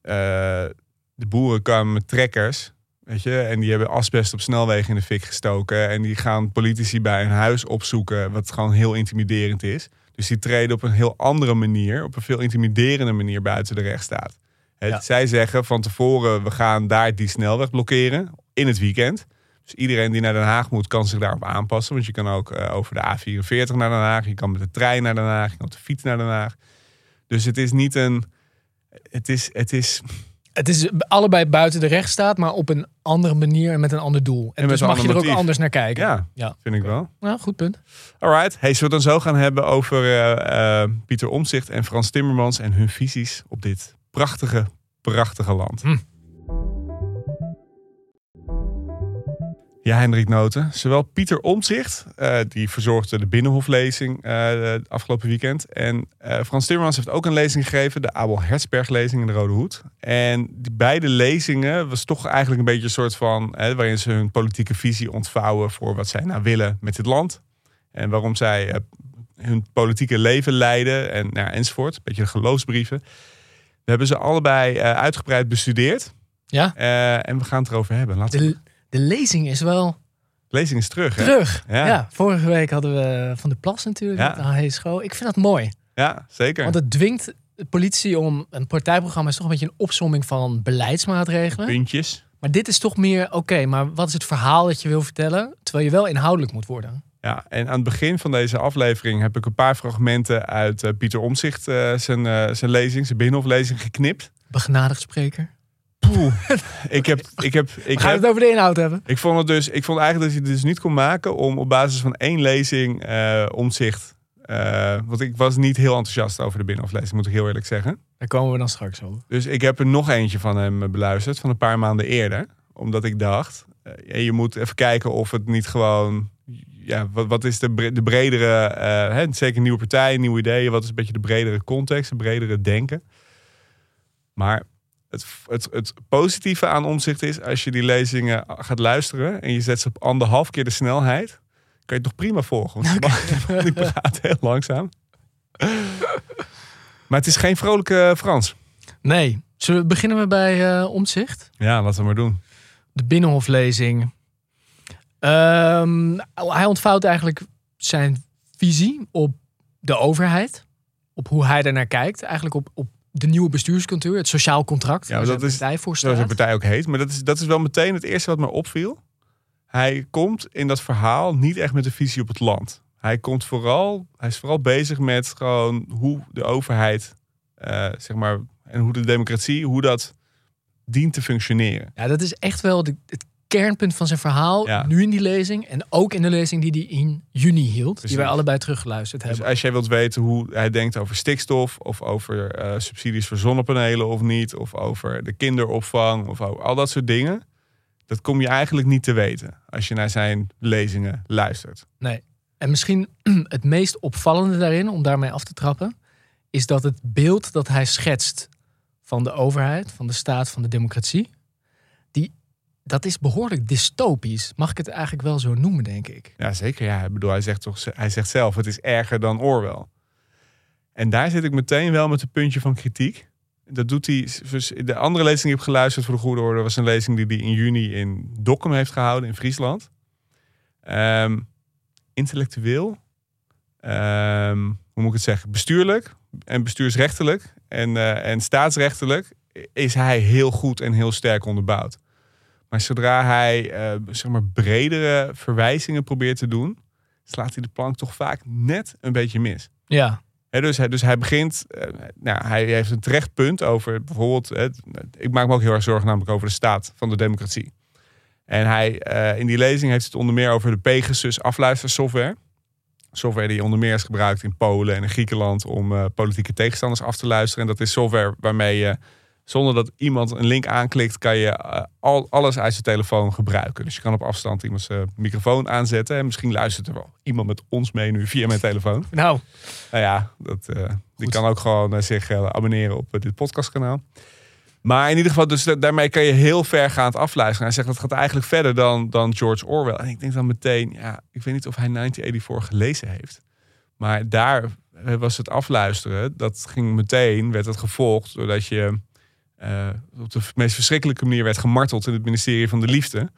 de boeren kwamen met trekkers. Weet je, en die hebben asbest op snelwegen in de fik gestoken. En die gaan politici bij hun huis opzoeken, wat gewoon heel intimiderend is. Dus die treden op een heel andere manier, op een veel intimiderende manier buiten de rechtsstaat. Ja. Zij zeggen van tevoren, we gaan daar die snelweg blokkeren in het weekend. Dus iedereen die naar Den Haag moet, kan zich daarop aanpassen. Want je kan ook eh, over de A44 naar Den Haag. Je kan met de trein naar Den Haag. Je kan op de fiets naar Den Haag. Dus het is niet een... Het is... Het is Het is allebei buiten de rechtsstaat, maar op een andere manier en met een ander doel. En, dus mag je er ook anders naar kijken. ja, Ja. vind ik wel. Nou, goed punt. Alright. Hey, zullen we het dan zo gaan hebben over eh, eh, Pieter Omtzigt en Frans Timmermans en hun visies op dit prachtige, prachtige land? Hm. Ja, Hendrik Noten. Zowel Pieter Omtzigt, eh, die verzorgde de Binnenhoflezing de afgelopen weekend. En eh, Frans Timmermans heeft ook een lezing gegeven, de Abel Hertzberg-lezing in de Rode Hoed. En die beide lezingen was toch eigenlijk een beetje een soort van... Hè, waarin ze hun politieke visie ontvouwen voor wat zij nou willen met dit land. En waarom zij hun politieke leven leiden en, nou, enzovoort. Een beetje de geloofsbrieven. We hebben ze allebei uitgebreid bestudeerd. Ja, en we gaan het erover hebben. Laten we... de, lezing is wel De lezing is terug, hè? terug. Ja. Ja. vorige week hadden we Van de Plas natuurlijk. Ja. met de HH School. Ik vind dat mooi. Ja, zeker. Want het dwingt de politie om... Een partijprogramma is toch een beetje een opsomming van beleidsmaatregelen. Puntjes. Maar dit is toch meer, oké, maar wat is het verhaal dat je wil vertellen? Terwijl je wel inhoudelijk moet worden. Ja, en aan het begin van deze aflevering heb ik een paar fragmenten uit eh, Pieter Omzicht uh, zijn, uh, zijn lezing, zijn binnenhoflezing geknipt. Begenadigd spreker. Poeh. ik heb, ik heb, ik gaan heb, het over de inhoud hebben. ik vond het dus, ik vond eigenlijk dat je het dus niet kon maken om op basis van één lezing eh Omzicht. eh, want ik was niet heel enthousiast over de binnenhoflezing, moet ik heel eerlijk zeggen. Daar komen we dan straks over. Dus ik heb er nog eentje van hem beluisterd, van een paar maanden eerder. Omdat ik dacht, eh, je moet even kijken of het niet gewoon... Ja, wat, wat is de, bre- de bredere, hè, zeker nieuwe partij, nieuwe ideeën. Wat is een beetje de bredere context, de bredere denken. Maar het, het, het positieve aan omzicht is, als je die lezingen gaat luisteren... en je zet ze op anderhalf keer de snelheid... kan je het nog prima volgen. Want man die praat heel langzaam. Maar het is geen vrolijke Frans. Nee. Zullen we beginnen we bij eh Omtzigt? Ja, laten we maar doen. De Binnenhoflezing. Ehm, hij ontvouwt eigenlijk zijn visie op de overheid. Op hoe hij er naar kijkt. Eigenlijk op, op de nieuwe bestuurscultuur. Het sociaal contract. Ja, dat is- partij voor de staat. partij ook heet. Maar dat is, dat is wel meteen het eerste wat me opviel. Hij komt in dat verhaal niet echt met een visie op het land. Hij, komt vooral, hij is vooral bezig met gewoon hoe de overheid, eh, zeg maar, en hoe de democratie, hoe dat dient te functioneren. Ja, dat is echt wel de- het kernpunt van zijn verhaal. Ja. Nu in die lezing. En ook in de lezing die hij in juni hield. Precies. Die wij allebei teruggeluisterd Dus hebben. als jij wilt weten hoe hij denkt over stikstof, of over eh, subsidies voor zonnepanelen of niet, of over de kinderopvang, of over al dat soort dingen, dat kom je eigenlijk niet te weten als je naar zijn lezingen luistert. Nee. En misschien het meest opvallende daarin, om daarmee af te trappen, is dat het beeld dat hij schetst van de overheid, van de staat, van de democratie, dat is behoorlijk dystopisch. Mag ik het eigenlijk wel zo noemen, denk ik? Ja, zeker. Ja, ik bedoel, hij zegt toch, hij zegt zelf, het is erger dan Orwell. En daar zit ik meteen wel met een puntje van kritiek. Dat doet hij. De andere lezing die ik heb geluisterd voor de goede orde was een lezing die hij in juni in Dokkum heeft gehouden in Friesland. Ehm, intellectueel, ehm, hoe moet ik het zeggen, bestuurlijk en bestuursrechtelijk en, eh, en staatsrechtelijk is hij heel goed en heel sterk onderbouwd. Maar zodra hij eh, zeg maar bredere verwijzingen probeert te doen, slaat hij de plank toch vaak net een beetje mis. Ja. Dus, hij, dus hij begint, eh, nou, hij heeft een terecht punt over bijvoorbeeld, hè, ik maak me ook heel erg zorgen namelijk over de staat van de democratie. En hij, eh, in die lezing heeft het onder meer over de Pegasus afluistersoftware. Software die onder meer is gebruikt in Polen en in Griekenland om eh, politieke tegenstanders af te luisteren. En dat is software waarmee je, zonder dat iemand een link aanklikt, kan je eh, al, alles uit zijn telefoon gebruiken. Dus je kan op afstand iemands eh, microfoon aanzetten. En misschien luistert er wel iemand met ons mee nu via mijn telefoon. Nou, Nou ja, dat, eh, die kan ook gewoon zich abonneren op dit podcastkanaal. Maar in ieder geval, dus da- daarmee kan je heel ver gaan afluisteren. Hij zegt dat gaat eigenlijk verder dan, dan George Orwell. En ik denk dan meteen, ja, ik weet niet of hij 1984 gelezen heeft. Maar daar was het afluisteren, dat ging meteen, werd het gevolgd doordat je eh, op de meest verschrikkelijke manier werd gemarteld in het ministerie van de Liefde.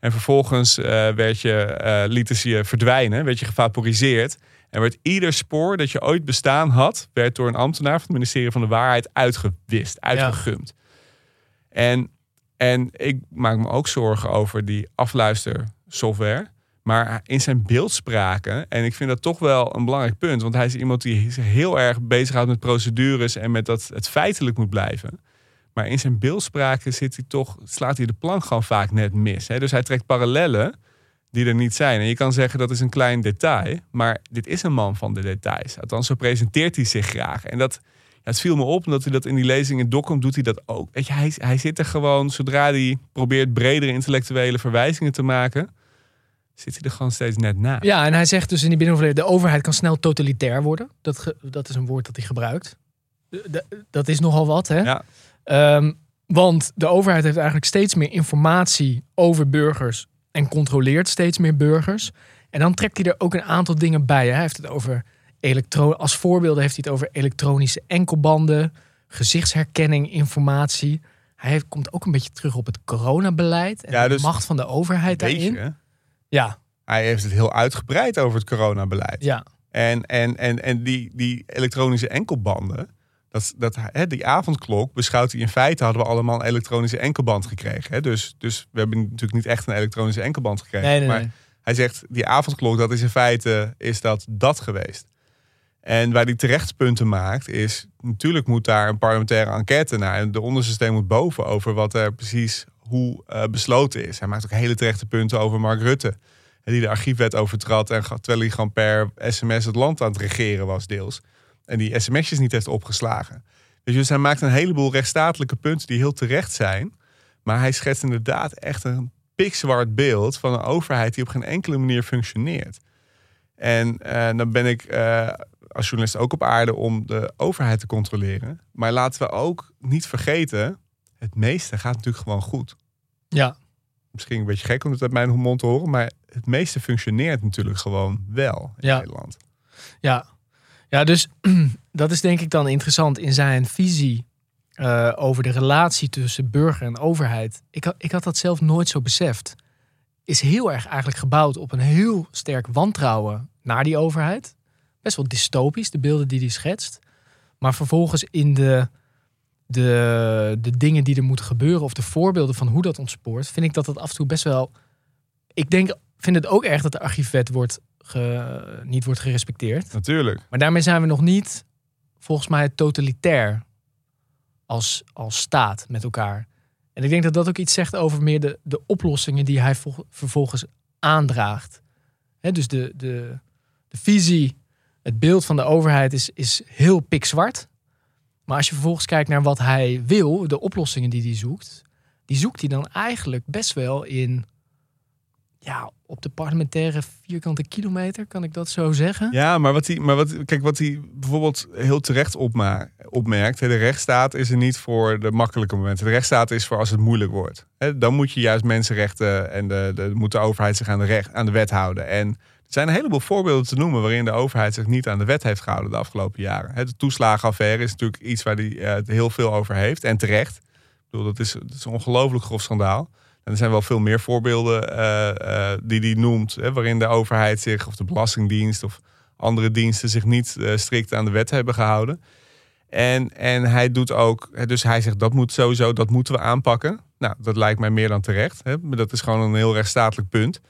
En vervolgens eh, werd je, eh, lieten ze je verdwijnen, werd je gevaporiseerd. En werd ieder spoor dat je ooit bestaan had, werd door een ambtenaar van het ministerie van de Waarheid uitgewist, uitgegumd. En, en ik maak me ook zorgen over die afluistersoftware. Maar in zijn beeldspraken, en ik vind dat toch wel een belangrijk punt, want hij is iemand die zich heel erg bezighoudt met procedures en met dat het feitelijk moet blijven. Maar in zijn beeldspraken zit hij toch, slaat hij de plank gewoon vaak net mis. Hè? Dus hij trekt parallellen die er niet zijn. En je kan zeggen dat is een klein detail, maar dit is een man van de details. Althans, zo presenteert hij zich graag. En dat, ja, het viel me op, omdat hij dat in die lezing in Dokkum doet hij dat ook. Weet je, hij, hij zit er gewoon, zodra hij probeert bredere intellectuele verwijzingen te maken, zit hij er gewoon steeds net na. ja, en hij zegt dus in die binnenhoflezing, de overheid kan snel totalitair worden. Dat, dat is een woord dat hij gebruikt. Dat is nogal wat, hè? Ja. Ehm, want de overheid heeft eigenlijk steeds meer informatie over burgers en controleert steeds meer burgers. En dan trekt hij er ook een aantal dingen bij. Hij heeft het over elektro als voorbeelden heeft hij het over elektronische enkelbanden, gezichtsherkenning, informatie. Hij heeft, komt ook een beetje terug op het coronabeleid en Ja, dus- de macht van de overheid Weet daarin. Ja, hij heeft het heel uitgebreid over het coronabeleid. ja, En, en, en, en die, die elektronische enkelbanden, dat, dat, hè, die avondklok beschouwt hij in feite, hadden we allemaal een elektronische enkelband gekregen. Hè? Dus, dus we hebben natuurlijk niet echt een elektronische enkelband gekregen. nee, nee, maar nee. Hij zegt, die avondklok, dat is in feite is dat dat geweest. En waar hij terechtpunten maakt, is natuurlijk moet daar een parlementaire enquête naar. En de onderste steen moet boven over wat er precies hoe uh, besloten is. Hij maakt ook hele terechte punten over Mark Rutte. Die de archiefwet overtrad en terwijl hij gewoon per sms het land aan het regeren was deels. En die sms'jes niet heeft opgeslagen. Dus hij maakt een heleboel rechtsstatelijke punten die heel terecht zijn. Maar hij schetst inderdaad echt een pikzwart beeld van een overheid die op geen enkele manier functioneert. En uh, dan ben ik uh, als journalist ook op aarde om de overheid te controleren. Maar laten we ook niet vergeten, het meeste gaat natuurlijk gewoon goed. Ja. Misschien een beetje gek om het uit mijn mond te horen, maar het meeste functioneert natuurlijk gewoon wel in ja. Nederland. Ja. Ja, dus dat is denk ik dan interessant in zijn visie uh, over de relatie tussen burger en overheid. Ik, ik had dat zelf nooit zo beseft. Is heel erg eigenlijk gebouwd op een heel sterk wantrouwen naar die overheid. Best wel dystopisch, de beelden die hij schetst. Maar vervolgens in de, de, de dingen die er moeten gebeuren, of de voorbeelden van hoe dat ontspoort, vind ik dat dat af en toe best wel. Ik denk, vind het ook erg dat de archiefwet wordt ge, niet wordt gerespecteerd. Natuurlijk. Maar daarmee zijn we nog niet, volgens mij, totalitair als, als staat met elkaar. En ik denk dat dat ook iets zegt over meer de, de oplossingen die hij vervolgens aandraagt. dus de, de, de visie, het beeld van de overheid is, is heel pikzwart. Maar als je vervolgens kijkt naar wat hij wil, de oplossingen die hij zoekt, die zoekt hij dan eigenlijk best wel in ja, op de parlementaire vierkante kilometer, kan ik dat zo zeggen? Ja, maar wat hij, maar wat, kijk, wat hij bijvoorbeeld heel terecht opma opmerkt, de rechtsstaat is er niet voor de makkelijke momenten. De rechtsstaat is voor als het moeilijk wordt. dan moet je juist mensenrechten en de, de, moet de overheid zich aan de, recht, aan de wet houden. En er zijn een heleboel voorbeelden te noemen waarin de overheid zich niet aan de wet heeft gehouden de afgelopen jaren. De toeslagenaffaire is natuurlijk iets waar hij het heel veel over heeft en terecht. Ik bedoel, dat is, dat is een ongelooflijk grof schandaal. Er zijn wel veel meer voorbeelden uh, die hij noemt, hè, waarin de overheid zich, of de Belastingdienst of andere diensten zich niet uh, strikt aan de wet hebben gehouden. En, en hij doet ook, dus hij zegt dat moet sowieso, dat moeten we aanpakken. Nou, dat lijkt mij meer dan terecht. Hè, maar dat is gewoon een heel rechtsstatelijk punt.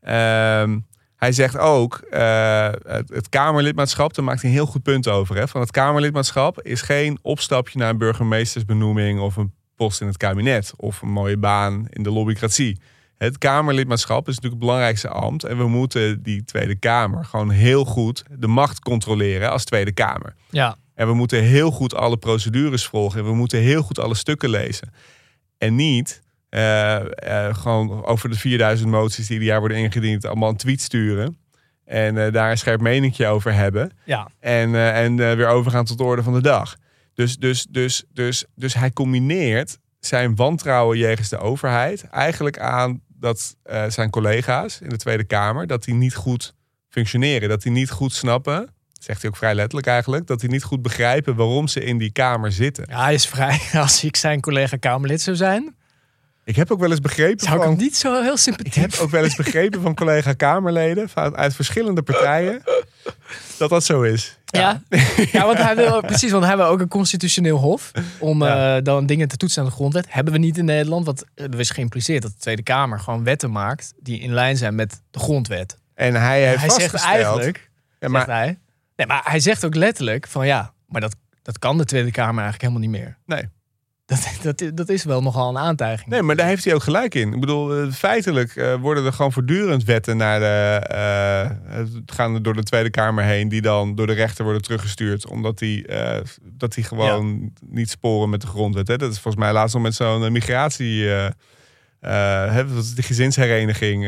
Ehm, hij zegt ook, het, het, Kamerlidmaatschap, daar maakt hij een heel goed punt over. Hè, van het Kamerlidmaatschap is geen opstapje naar een burgemeestersbenoeming of een post in het kabinet of een mooie baan in de lobbycratie. Het Kamerlidmaatschap is natuurlijk het belangrijkste ambt. En we moeten die Tweede Kamer gewoon heel goed de macht controleren als Tweede Kamer. Ja. En we moeten heel goed alle procedures volgen. En we moeten heel goed alle stukken lezen. En niet uh, uh, gewoon over de 4000 moties die ieder jaar worden ingediend, allemaal een tweet sturen. En uh, daar een scherp meningje over hebben. Ja. En, en weer overgaan tot de orde van de dag. Dus, dus, dus, dus, dus hij combineert zijn wantrouwen jegens de overheid eigenlijk aan dat uh, zijn collega's in de Tweede Kamer, dat die niet goed functioneren, dat die niet goed snappen, zegt hij ook vrij letterlijk eigenlijk, dat die niet goed begrijpen waarom ze in die Kamer zitten. Ja, hij is vrij, als ik zijn collega Kamerlid zou zijn. Ik heb ook wel eens begrepen. Zou ik hem niet zo heel sympathiek. Ik heb ook wel eens begrepen van collega Kamerleden uit verschillende partijen dat dat zo is. Ja, ja. want hij wil precies, want hij wil ook een constitutioneel hof om ja. uh, dan dingen te toetsen aan de grondwet. Hebben we niet in Nederland, wat er is geïmpliceerd dat de Tweede Kamer gewoon wetten maakt die in lijn zijn met de grondwet. En hij heeft hij zegt eigenlijk, ja, maar, zegt hij, nee, maar hij zegt ook letterlijk van ja, maar dat, dat kan de Tweede Kamer eigenlijk helemaal niet meer. Nee. Dat, dat, dat is wel nogal een aantijging. Nee, maar daar heeft hij ook gelijk in. Ik bedoel, uh, feitelijk uh, worden er gewoon voortdurend wetten naar de, uh, gaan door de Tweede Kamer heen, die dan door de rechter worden teruggestuurd, omdat die, dat die gewoon ja. niet sporen met de grondwet. Hè? Dat is volgens mij laatst nog met zo'n migratie, hè, de gezinshereniging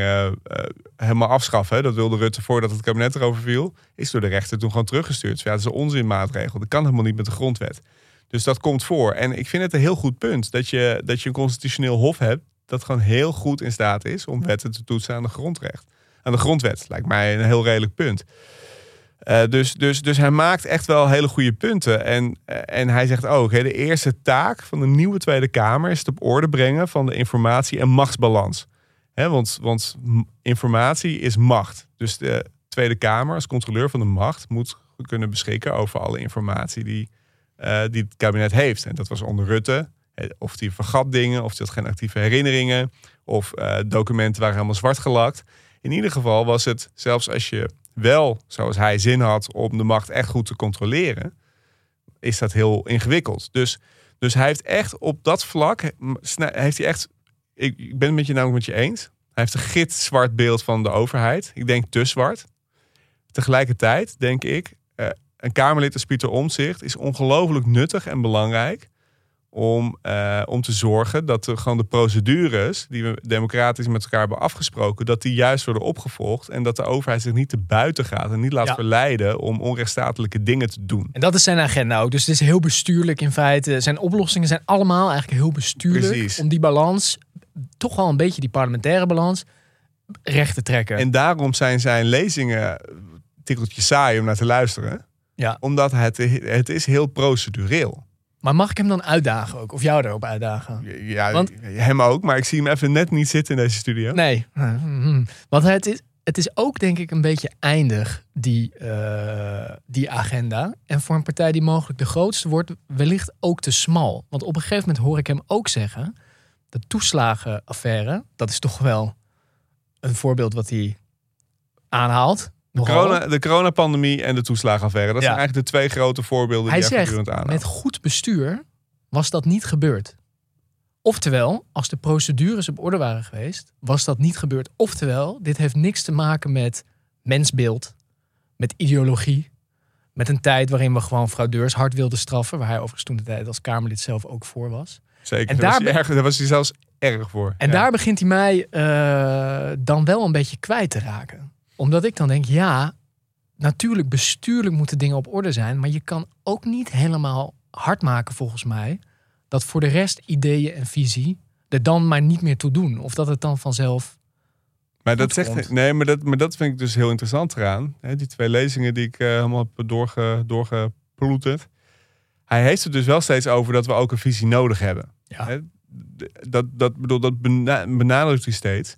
helemaal afschaffen. Hè? Dat wilde Rutte voordat het kabinet erover viel, is door de rechter toen gewoon teruggestuurd. Dus ja, dat is een onzinmaatregel. Dat kan helemaal niet met de grondwet. Dus dat komt voor. En ik vind het een heel goed punt dat je, dat je een constitutioneel hof hebt dat gewoon heel goed in staat is om wetten te toetsen aan de grondrecht. Aan de grondwet. Lijkt mij een heel redelijk punt. Uh, dus, dus, dus hij maakt echt wel hele goede punten. En, uh, en hij zegt ook: hè, de eerste taak van de nieuwe Tweede Kamer is het op orde brengen van de informatie- en machtsbalans. Hè, want, want informatie is macht. Dus de Tweede Kamer als controleur van de macht moet kunnen beschikken over alle informatie die uh, die het kabinet heeft. En dat was onder Rutte. Of die vergat dingen, of die had geen actieve herinneringen. Of uh, documenten waren helemaal zwart gelakt. in ieder geval was het, zelfs als je wel, zoals hij zin had, om de macht echt goed te controleren, is dat heel ingewikkeld. Dus, dus hij heeft echt op dat vlak, heeft hij echt, ik, ik ben het met je namelijk met je eens. Hij heeft een gitzwart beeld van de overheid. Ik denk te zwart. Tegelijkertijd denk ik, eh, een Kamerlid als Pieter Omtzigt is ongelooflijk nuttig en belangrijk om, eh, om te zorgen dat de, gewoon de procedures die we democratisch met elkaar hebben afgesproken, dat die juist worden opgevolgd en dat de overheid zich niet te buiten gaat en niet laat verleiden om onrechtstatelijke dingen te doen. En dat is zijn agenda ook. Dus het is heel bestuurlijk in feite. Zijn oplossingen zijn allemaal eigenlijk heel bestuurlijk Precies. om die balans, toch wel een beetje die parlementaire balans, recht te trekken. En daarom zijn zijn lezingen tikkeltje saai om naar te luisteren. Ja. Omdat het, het is heel procedureel. Maar mag ik hem dan uitdagen ook? Of jou erop uitdagen? Ja, Want- hem ook. Maar ik zie hem even net niet zitten in deze studio. Nee. Mhm. Want het is, het is ook denk ik een beetje eindig, die, eh, die agenda. En voor een partij die mogelijk de grootste wordt, wellicht ook te smal. Want op een gegeven moment hoor ik hem ook zeggen... de toeslagenaffaire, dat is toch wel een voorbeeld wat hij aanhaalt. De, corona, de coronapandemie en de toeslagenaffaire. Dat Ja. zijn eigenlijk de twee grote voorbeelden Hij die hij zegt, voortdurend aanhaalt. met goed bestuur was dat niet gebeurd. Oftewel, als de procedures op orde waren geweest, was dat niet gebeurd. Oftewel, dit heeft niks te maken met mensbeeld, met ideologie, met een tijd waarin we gewoon fraudeurs hard wilden straffen, waar hij overigens toen de tijd als Kamerlid zelf ook voor was. Zeker. en daar, was hij erg, daar was hij zelfs erg voor. En Ja. daar begint hij mij eh, dan wel een beetje kwijt te raken. Omdat ik dan denk, ja, natuurlijk bestuurlijk moeten dingen op orde zijn. Maar je kan ook niet helemaal hard maken volgens mij. Dat voor de rest ideeën en visie er dan maar niet meer toe doen. Of dat het dan vanzelf... Maar dat zegt komt. nee, maar dat, maar dat vind ik dus heel interessant eraan. Die twee lezingen die ik eh, helemaal heb doorge, doorgeploeterd. Hij heeft het dus wel steeds over dat we ook een visie nodig hebben. Ja. Dat, dat, bedoel, dat bena- benadrukt hij steeds.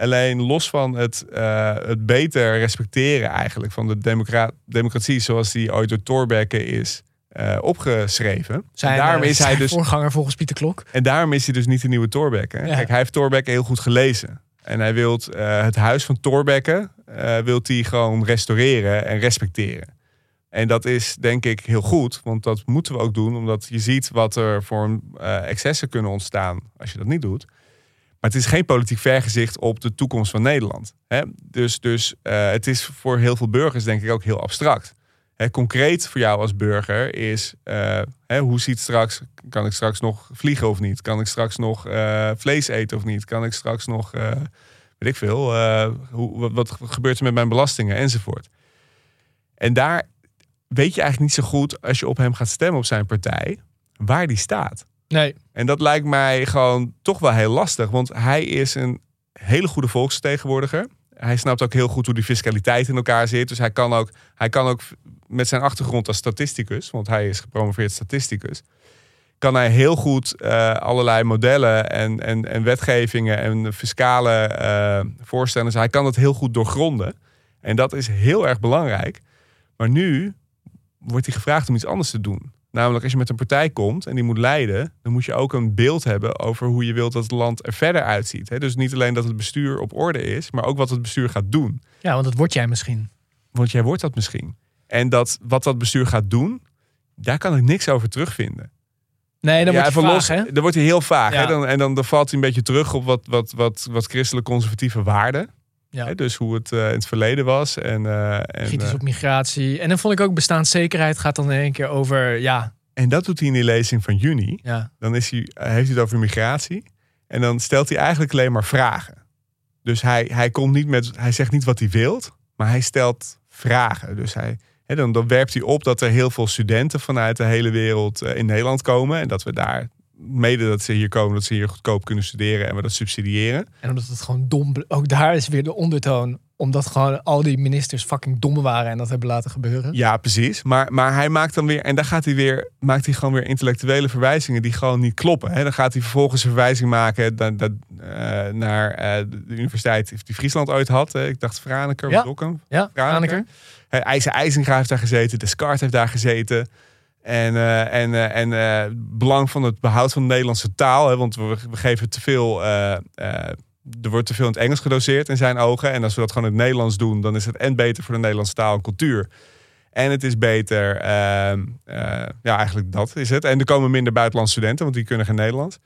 Alleen los van het, eh, het beter respecteren eigenlijk van de democra- democratie zoals die ooit door Thorbecke is eh, opgeschreven. Zijn, en daarom eh, is hij dus voorganger volgens Pieter Klok. en daarom is hij dus niet de nieuwe Thorbecke. Ja. Kijk, hij heeft Thorbecke heel goed gelezen. En hij wil het huis van Thorbecke wilt hij gewoon restaureren en respecteren. En dat is denk ik heel goed, want dat moeten we ook doen, omdat je ziet wat er voor excessen kunnen ontstaan als je dat niet doet. Maar het is geen politiek vergezicht op de toekomst van Nederland. Hè? Dus, dus eh, het is voor heel veel burgers denk ik ook heel abstract. Hè, concreet voor jou als burger is, eh, hè, hoe ziet straks, kan ik straks nog vliegen of niet? Kan ik straks nog eh, vlees eten of niet? Kan ik straks nog, weet ik veel, hoe, wat gebeurt er met mijn belastingen enzovoort? En daar weet je eigenlijk niet zo goed als je op hem gaat stemmen op zijn partij, waar die staat. Nee, En dat lijkt mij gewoon toch wel heel lastig. Want hij is een hele goede volksvertegenwoordiger. Hij snapt ook heel goed hoe die fiscaliteit in elkaar zit. Dus hij kan ook, hij kan ook met zijn achtergrond als statisticus, want hij is gepromoveerd statisticus, kan hij heel goed eh, allerlei modellen en, en, en wetgevingen en fiscale eh, voorstellen. Hij kan dat heel goed doorgronden. En dat is heel erg belangrijk. Maar nu wordt hij gevraagd om iets anders te doen. Namelijk, als je met een partij komt en die moet leiden, dan moet je ook een beeld hebben over hoe je wilt dat het land er verder uitziet. hè. Dus niet alleen dat het bestuur op orde is, maar ook wat het bestuur gaat doen. ja, want dat word jij misschien. Want jij wordt dat misschien. En dat, wat dat bestuur gaat doen, daar kan ik niks over terugvinden. Nee, dan ja, wordt vaag, hè? Dan wordt hij heel vaag. Ja. Hè? Dan, en dan, dan valt hij een beetje terug op wat, wat, wat, wat christelijk conservatieve waarden. Ja. Dus hoe het eh, in het verleden was. En, eh, en, Kritisch eh, op migratie. En dan vond ik ook bestaanszekerheid gaat dan in één keer over, ja, en dat doet hij in die lezing van juni. ja, dan is hij, heeft hij het over migratie. En dan stelt hij eigenlijk alleen maar vragen. Dus hij, hij, komt niet met, hij zegt niet wat hij wilt, maar hij stelt vragen. Dus hij, hè, dan, dan werpt hij op dat er heel veel studenten vanuit de hele wereld in Nederland komen. En dat we daar, mede dat ze hier komen, dat ze hier goedkoop kunnen studeren en we dat subsidiëren. En omdat het gewoon dom... Ook daar is weer de ondertoon. Omdat gewoon al die ministers fucking dom waren en dat hebben laten gebeuren. Ja, precies. Maar, maar hij maakt dan weer, en daar gaat hij weer, maakt hij gewoon weer intellectuele verwijzingen die gewoon niet kloppen. Hè? Dan gaat hij vervolgens een verwijzing maken dat, eh, naar eh, de universiteit die Friesland ooit had. hè. Ik dacht Franeker, Ja. Dokkum. Ja, Franeker. Franeker. Hè, IJzer IJzinga heeft daar gezeten, Descartes heeft daar gezeten. En, eh, en, eh, en eh, belang van het behoud van de Nederlandse taal. Hè, want we, geven te veel er wordt te veel in het Engels gedoseerd in zijn ogen. En als we dat gewoon in het Nederlands doen, dan is het en beter voor de Nederlandse taal en cultuur. En het is beter, ehm, eh, ja, eigenlijk dat is het. En er komen minder buitenlandse studenten, want die kunnen geen Nederlands.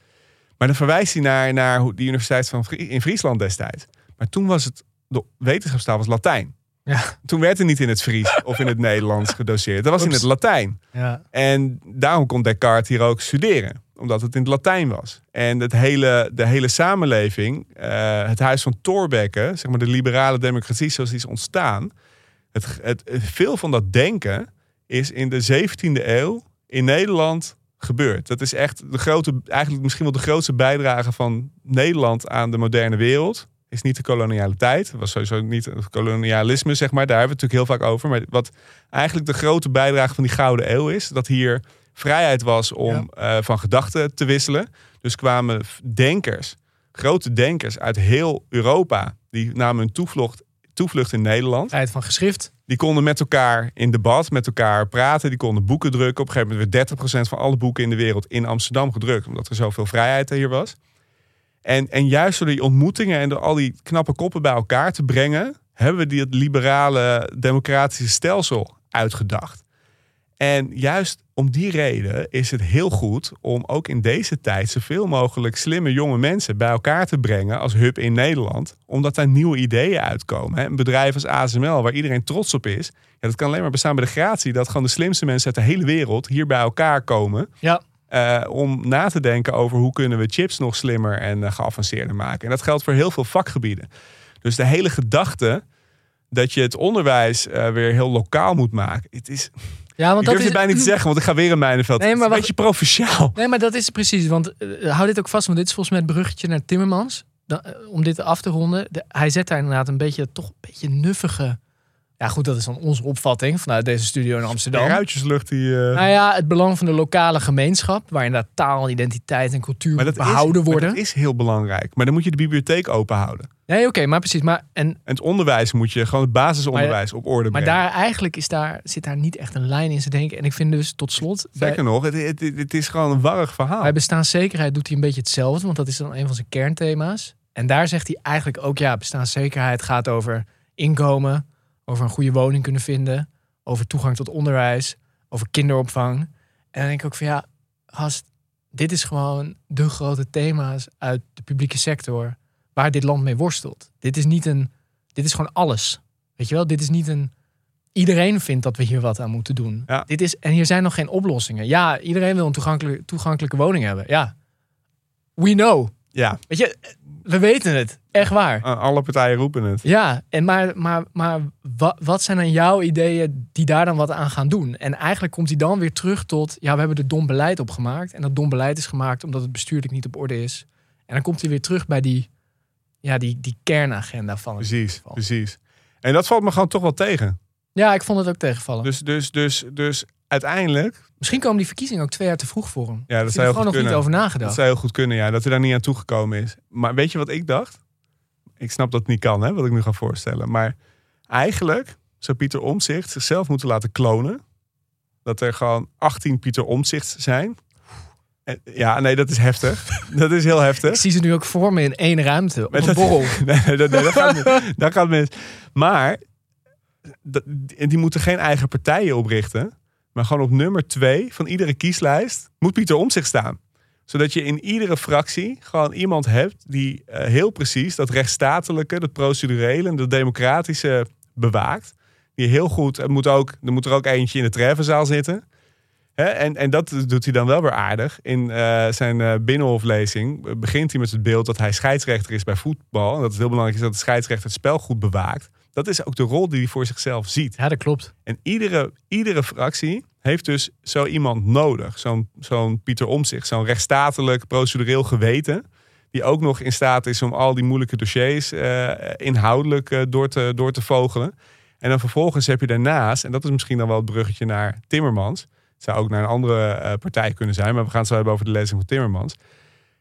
Maar dan verwijst hij naar, naar die universiteit van in Friesland destijds. Maar toen was het, de wetenschapstaal was Latijn. Ja. Toen werd er niet in het Fries of in het Nederlands gedoseerd. Dat was in het Latijn. Ja. En daarom kon Descartes hier ook studeren. Omdat het in het Latijn was. En het hele, de hele samenleving, eh, het huis van Thorbecke, zeg maar de liberale democratie zoals die is ontstaan. Het, het, veel van dat denken is in de 17e eeuw in Nederland gebeurd. Dat is echt de grote, eigenlijk misschien wel de grootste bijdrage van Nederland aan de moderne wereld. Is niet de kolonialiteit. Het was sowieso niet het kolonialisme, zeg maar. Daar hebben we het natuurlijk heel vaak over. Maar wat eigenlijk de grote bijdrage van die Gouden Eeuw is, dat hier vrijheid was om eh, van gedachten te wisselen. Dus kwamen denkers, grote denkers uit heel Europa, die namen hun toevlucht, toevlucht in Nederland. Tijd van geschrift. Die konden met elkaar in debat, met elkaar praten. Die konden boeken drukken. Op een gegeven moment werd 30% van alle boeken in de wereld in Amsterdam gedrukt. Omdat er zoveel vrijheid hier was. En, en juist door die ontmoetingen en door al die knappe koppen bij elkaar te brengen... hebben we die liberale democratische stelsel uitgedacht. En juist om die reden is het heel goed om ook in deze tijd zoveel mogelijk slimme jonge mensen bij elkaar te brengen als hub in Nederland. Omdat daar nieuwe ideeën uitkomen. Een bedrijf als ASML, waar iedereen trots op is. Ja, dat kan alleen maar bestaan bij de gratie dat gewoon de slimste mensen uit de hele wereld hier bij elkaar komen. Ja. Eh, om na te denken over hoe kunnen we chips nog slimmer en eh, geavanceerder maken. En dat geldt voor heel veel vakgebieden. Dus de hele gedachte dat je het onderwijs eh, weer heel lokaal moet maken. Het is, Ja, want ik dat durf is het bijna niet te zeggen, want ik ga weer in Mijnenveld. Nee, het maar is een beetje provinciaal. Nee, maar dat is precies. Want hou dit ook vast, want dit is volgens mij het bruggetje naar Timmermans. Dan, om dit af te ronden. De- hij zet daar inderdaad een beetje, toch een beetje nuffige... Ja goed, dat is dan onze opvatting vanuit deze studio in Amsterdam. Ruitjeslucht die... eh, Nou ja, het belang van de lokale gemeenschap. Waar inderdaad taal, identiteit en cultuur maar dat behouden is, maar worden. dat is heel belangrijk. Maar dan moet je de bibliotheek open houden. Nee, oké, maar precies. Maar, en, En het onderwijs moet je, gewoon het basisonderwijs op orde maar brengen. daar eigenlijk is daar, zit daar niet echt een lijn in zijn denken. En ik vind dus tot slot... bij- Zeker nog, het, het, het is gewoon een warrig verhaal. Bij bestaanszekerheid doet hij een beetje hetzelfde, want dat is dan een van zijn kernthema's. En daar zegt hij eigenlijk ook, ja, bestaanszekerheid gaat over inkomen, over een goede woning kunnen vinden, over toegang tot onderwijs, over kinderopvang. En dan denk ik ook van, ja, gast, dit is gewoon de grote thema's uit de publieke sector waar dit land mee worstelt. Dit is niet een, dit is gewoon alles. Weet je wel, dit is niet een, iedereen vindt dat we hier wat aan moeten doen. Ja. Dit is, en hier zijn nog geen oplossingen. Ja, iedereen wil een toegankelijke, toegankelijke woning hebben. Ja, we know. Ja, Weet je, we weten het. Echt waar. alle partijen roepen het. Ja, en maar, maar, maar wat, wat zijn dan jouw ideeën die daar dan wat aan gaan doen? En eigenlijk komt hij dan weer terug tot, ja, we hebben er dom beleid op gemaakt. En dat dom beleid is gemaakt omdat het bestuurlijk niet op orde is. En dan komt hij weer terug bij die, ja, die, die kernagenda van het. Precies, precies. En dat valt me gewoon toch wel tegen. Ja, ik vond het ook tegenvallen. Dus, dus, dus, dus uiteindelijk, Misschien komen die verkiezingen ook twee jaar te vroeg voor hem. ja, dat zou heel er gewoon goed nog niet over nagedacht. Dat zou heel goed kunnen, ja. Dat hij daar niet aan toegekomen is. Maar weet je wat ik dacht? Ik snap dat het niet kan, hè, wat ik nu ga voorstellen. Maar eigenlijk zou Pieter Omtzigt zichzelf moeten laten klonen. Dat er gewoon 18 Pieter Omtzigts zijn. Ja, nee, dat is heftig. dat is heel heftig. Ik zie ze nu ook voor me in één ruimte. Op Met een dat- borrel. Nee, dat, nee, dat, gaat, dat gaat mis. Maar dat- die moeten geen eigen partijen oprichten. Maar gewoon op nummer twee van iedere kieslijst moet Pieter Omtzigt staan. Zodat je in iedere fractie gewoon iemand hebt die eh, heel precies dat rechtsstatelijke, dat procedurele en dat democratische bewaakt. Die heel goed, er moet, ook, er moet er ook eentje in de treffenzaal zitten. En, en dat doet hij dan wel weer aardig. In eh, zijn eh, binnenhoflezing begint hij met het beeld dat hij scheidsrechter is bij voetbal. En dat het heel belangrijk is dat de scheidsrechter het spel goed bewaakt. Dat is ook de rol die hij voor zichzelf ziet. Ja, dat klopt. En iedere, iedere fractie heeft dus zo iemand nodig. Zo'n zo'n Pieter Omtzigt, zo'n rechtsstatelijk, procedureel geweten. Die ook nog in staat is om al die moeilijke dossiers eh, inhoudelijk eh, door, te, door te vogelen. En dan vervolgens heb je daarnaast, en dat is misschien dan wel het bruggetje naar Timmermans. Het zou ook naar een andere eh, partij kunnen zijn, maar we gaan het zo hebben over de lezing van Timmermans.